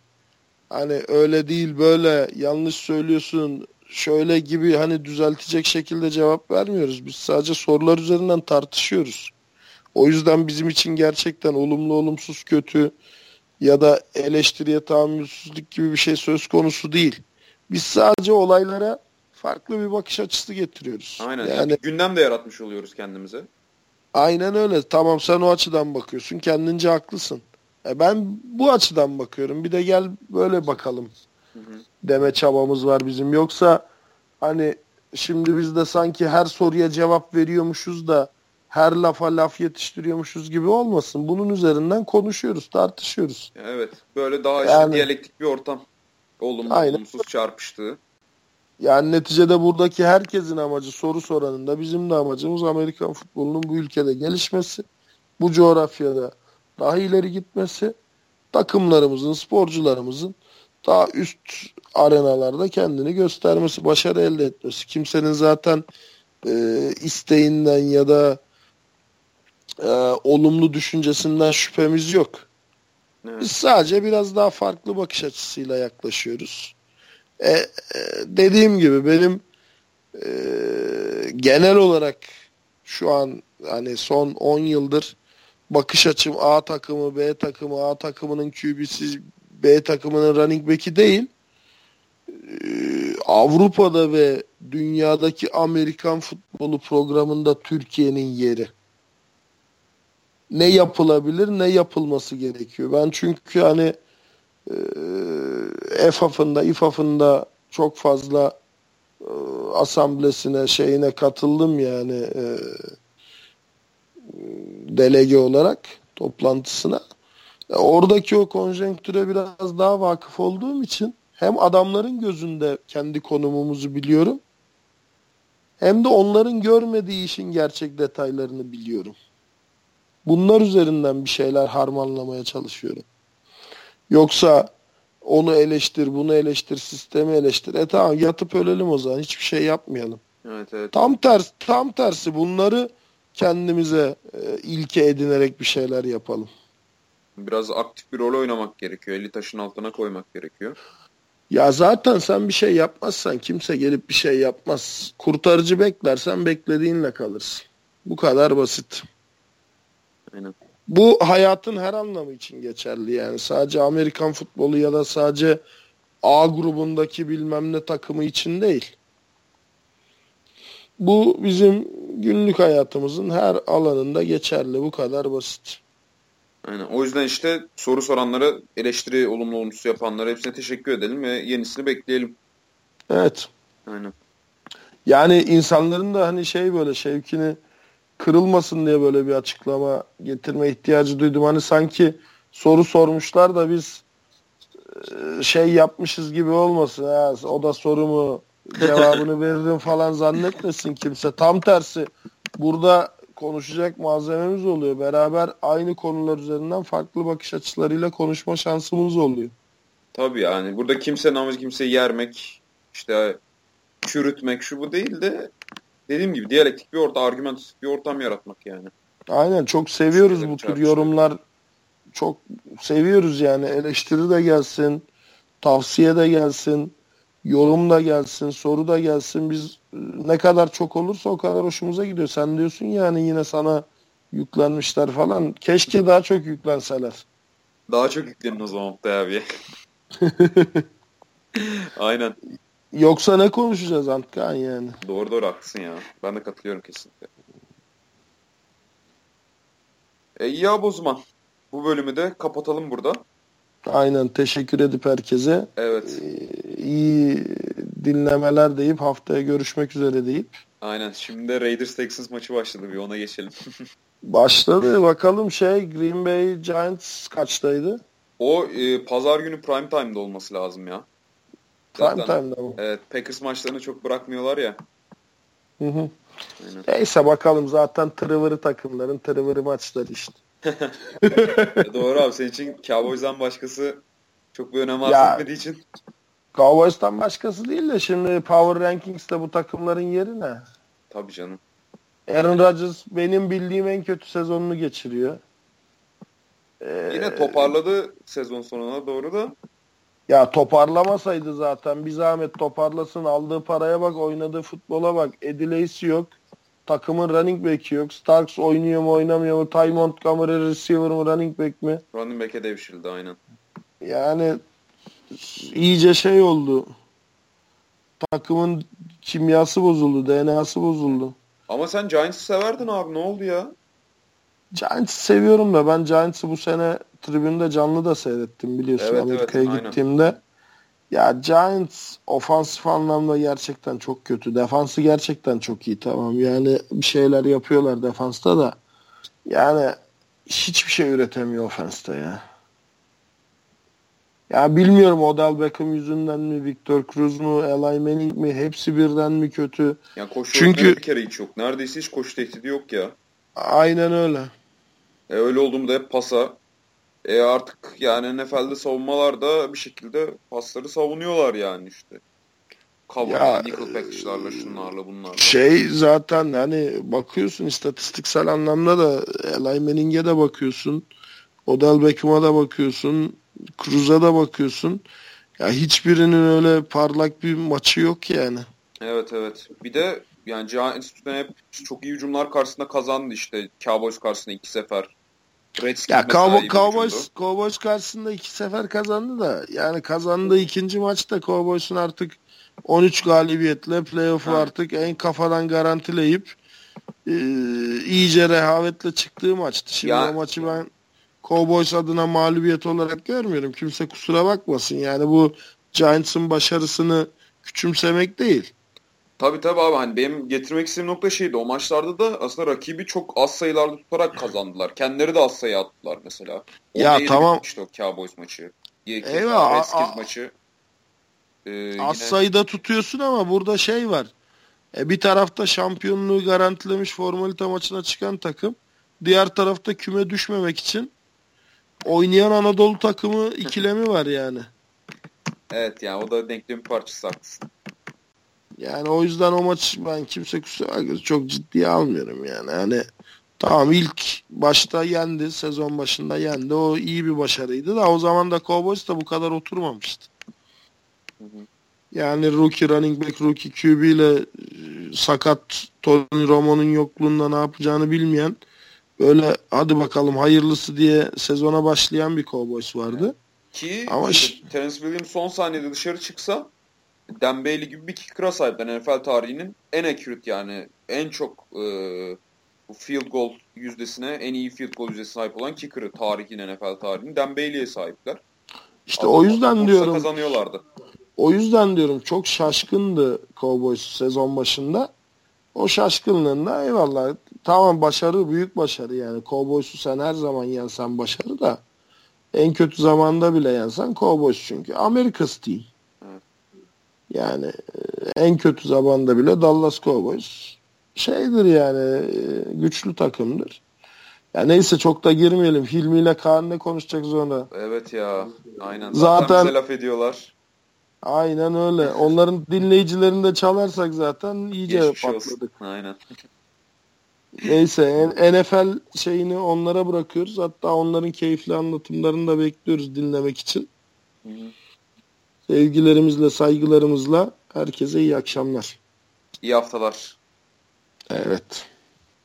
hani öyle değil böyle yanlış söylüyorsun şöyle gibi hani düzeltecek şekilde cevap vermiyoruz. Biz sadece sorular üzerinden tartışıyoruz. O yüzden bizim için gerçekten olumlu olumsuz kötü ya da eleştiriye tahammülsüzlük gibi bir şey söz konusu değil. Biz sadece olaylara farklı bir bakış açısı getiriyoruz. Aynen. Yani Yani gündem de yaratmış oluyoruz kendimize. Aynen öyle. Tamam sen o açıdan bakıyorsun. Kendince haklısın. E ben bu açıdan bakıyorum. Bir de gel böyle bakalım Hı hı. deme çabamız var bizim. Yoksa hani şimdi biz de sanki her soruya cevap veriyormuşuz da her lafa laf yetiştiriyormuşuz gibi olmasın. Bunun üzerinden konuşuyoruz, tartışıyoruz. Evet. Böyle daha işte Yani- diyalektik bir ortam. Olumlu Aynen. olumsuz çarpıştığı. Yani neticede buradaki herkesin amacı soru soranın da bizim de amacımız Amerikan futbolunun bu ülkede gelişmesi, bu coğrafyada daha ileri gitmesi, takımlarımızın, sporcularımızın daha üst arenalarda kendini göstermesi, başarı elde etmesi. Kimsenin zaten e, isteğinden ya da e, olumlu düşüncesinden şüphemiz yok. Evet. Biz sadece biraz daha farklı bakış açısıyla yaklaşıyoruz. E, e, dediğim gibi benim e, genel olarak şu an hani son 10 yıldır bakış açım A takımı, B takımı, A takımının QB'si, B takımının running back'i değil. E, Avrupa'da ve dünyadaki Amerikan futbolu programında Türkiye'nin yeri. Ne yapılabilir, ne yapılması gerekiyor. Ben çünkü hani e, EFAF'ında, İFAF'ında çok fazla e, asamblesine şeyine katıldım yani e, delege olarak toplantısına. E, oradaki o konjonktüre biraz daha vakıf olduğum için hem adamların gözünde kendi konumumuzu biliyorum hem de onların görmediği işin gerçek detaylarını biliyorum. Bunlar üzerinden bir şeyler harmanlamaya çalışıyorum. Yoksa onu eleştir, bunu eleştir, sistemi eleştir. E tamam yatıp ölelim o zaman. Hiçbir şey yapmayalım. Evet, evet. Tam tersi, tam tersi bunları kendimize e, ilke edinerek bir şeyler yapalım. Biraz aktif bir rol oynamak gerekiyor. Eli taşın altına koymak gerekiyor. Ya zaten sen bir şey yapmazsan kimse gelip bir şey yapmaz. Kurtarıcı beklersen beklediğinle kalırsın. Bu kadar basit. Aynen. Bu hayatın her anlamı için geçerli yani. Sadece Amerikan futbolu ya da sadece A grubundaki bilmem ne takımı için değil. Bu bizim günlük hayatımızın her alanında geçerli. Bu kadar basit. Aynen. O yüzden işte soru soranlara, eleştiri olumlu olumsuz yapanlara hepsine teşekkür edelim ve yenisini bekleyelim. Evet. Aynen. Yani insanların da hani şey böyle şevkini kırılmasın diye böyle bir açıklama getirme ihtiyacı duydum. Hani sanki soru sormuşlar da biz e, şey yapmışız gibi olmasın. Ha, o da sorumu cevabını veririm falan zannetmesin kimse. Tam tersi burada konuşacak malzememiz oluyor. Beraber aynı konular üzerinden farklı bakış açılarıyla konuşma şansımız oluyor. Tabii yani burada kimsenin amacı kimseyi yermek, işte çürütmek şu bu değil de dediğim gibi diyalektik bir ortam, argümantistik bir ortam yaratmak yani. Aynen çok seviyoruz bu tür yorumlar. Çok seviyoruz yani eleştiri de gelsin, tavsiye de gelsin, yorum da gelsin, soru da gelsin. Biz ne kadar çok olursa o kadar hoşumuza gidiyor. Sen diyorsun yani yine sana yüklenmişler falan. Keşke daha çok yüklenseler. Daha çok yüklenin o zaman Oktay abi. Aynen. Yoksa ne konuşacağız Antkan yani? Doğru doğru haklısın ya. Ben de katılıyorum kesinlikle. E, iyi abi o zaman. Bu bölümü de kapatalım burada. Aynen teşekkür edip herkese. Evet. Ee, iyi dinlemeler deyip haftaya görüşmek üzere deyip. Aynen. Şimdi de Raiders Texans maçı başladı. Bir ona geçelim. Başladı. Bakalım şey Green Bay Giants kaçtaydı? O e, pazar günü prime time'da olması lazım ya. Prime Zaten, time'da mı? Evet. Packers maçlarını çok bırakmıyorlar ya. Hı hı. Aynen. Neyse bakalım zaten tırıvırı takımların tırıvırı maçları işte. Doğru abi senin için Cowboys'dan başkası çok bir önem arz etmediği için. Cowboys'tan başkası değil de şimdi Power Rankings'te bu takımların yeri ne? Tabii canım. Aaron Rodgers benim bildiğim en kötü sezonunu geçiriyor. Ee, Yine toparladı sezon sonuna doğru da. Ya toparlamasaydı zaten bir zahmet toparlasın. Aldığı paraya bak, oynadığı futbola bak. Lacy yok. Takımın running back'i yok. Starks oynuyor mu oynamıyor mu? Ty Montgomery receiver mı running back mi? Running back'e devşirildi aynen. Yani iyice şey oldu. Takımın kimyası bozuldu. DNA'sı bozuldu. Ama sen Giants'ı severdin abi. Ne oldu ya? Giants'ı seviyorum da ben Giants'ı bu sene tribünde canlı da seyrettim biliyorsun evet, Amerika'ya evet, gittiğimde. Aynen. Ya Giants ofansif anlamda gerçekten çok kötü. Defansı gerçekten çok iyi tamam. Yani bir şeyler yapıyorlar defansta da. Yani hiçbir şey üretemiyor ofansta ya. Ya bilmiyorum Odell Beckham yüzünden mi, Victor Cruz mu, Eli Manning mi hepsi birden mi kötü? Ya koşu Çünkü bir kere hiç yok. Neredeyse hiç koşu tehdidi yok ya. Aynen öyle. E öyle olduğumda hep pasa, e artık yani NFL'de savunmalar bir şekilde pasları savunuyorlar yani işte. Cover, nickel package'larla şunlarla bunlarla. Şey zaten hani bakıyorsun istatistiksel anlamda da Eli Manning'e de bakıyorsun. Odell Beckham'a da bakıyorsun. Cruz'a da bakıyorsun. Ya hiçbirinin öyle parlak bir maçı yok yani. Evet evet. Bir de yani Giants hep çok iyi hücumlar karşısında kazandı işte. Cowboys karşısında iki sefer. Redskins ya Cowboys, Cowboys, Cowboys karşısında iki sefer kazandı da yani kazandığı ikinci maçta Cowboys'un artık 13 galibiyetle playoff'u artık en kafadan garantileyip e, iyice rehavetle çıktığı maçtı. Şimdi ya, o maçı ben Cowboys adına mağlubiyet olarak görmüyorum. Kimse kusura bakmasın. Yani bu Giants'ın başarısını küçümsemek değil. Tabii tabii abi hani benim getirmek istediğim nokta şeydi. O maçlarda da aslında rakibi çok az sayılarda tutarak kazandılar. Kendileri de az sayı attılar mesela. Ya tamam. işte o Cowboys maçı. Eyvah. Redskins maçı. Ee, az yine... sayıda tutuyorsun ama burada şey var. E, bir tarafta şampiyonluğu garantilemiş formalite maçına çıkan takım. Diğer tarafta küme düşmemek için oynayan Anadolu takımı ikilemi var yani. Evet yani o da denklemin parçası haklısın. Yani o yüzden o maç ben kimse kusura çok ciddiye almıyorum yani. Hani tamam ilk başta yendi, sezon başında yendi. O iyi bir başarıydı da o zaman da Cowboys da bu kadar oturmamıştı. Hı hı. Yani rookie running back, rookie QB ile e, sakat Tony Romo'nun yokluğunda ne yapacağını bilmeyen böyle hadi bakalım hayırlısı diye sezona başlayan bir Cowboys vardı. Ki Ama Terence Williams son saniyede dışarı çıksa Bailey gibi bir kicker'a sahipler NFL tarihinin en accurate yani en çok e, field goal yüzdesine en iyi field goal yüzdesine sahip olan kicker'ı tarihin NFL tarihinin Dan Bailey'e sahipler. İşte Ama o yüzden diyorum. kazanıyorlardı. O yüzden diyorum çok şaşkındı Cowboys sezon başında. O şaşkınlığında eyvallah tamam başarı büyük başarı yani Cowboys'u sen her zaman yensen başarı da en kötü zamanda bile yensen Cowboys çünkü America's team. Yani e, en kötü zamanda bile Dallas Cowboys şeydir yani e, güçlü takımdır. Ya neyse çok da girmeyelim. Hilmi ile Kaan ne konuşacak sonra? Evet ya. Aynen. Zaten, zaten laf ediyorlar. Aynen öyle. Onların dinleyicilerini de çalarsak zaten iyice Geçmiş patladık. Olsun. Aynen. Neyse NFL şeyini onlara bırakıyoruz. Hatta onların keyifli anlatımlarını da bekliyoruz dinlemek için. Hı. Sevgilerimizle, saygılarımızla herkese iyi akşamlar. İyi haftalar. Evet.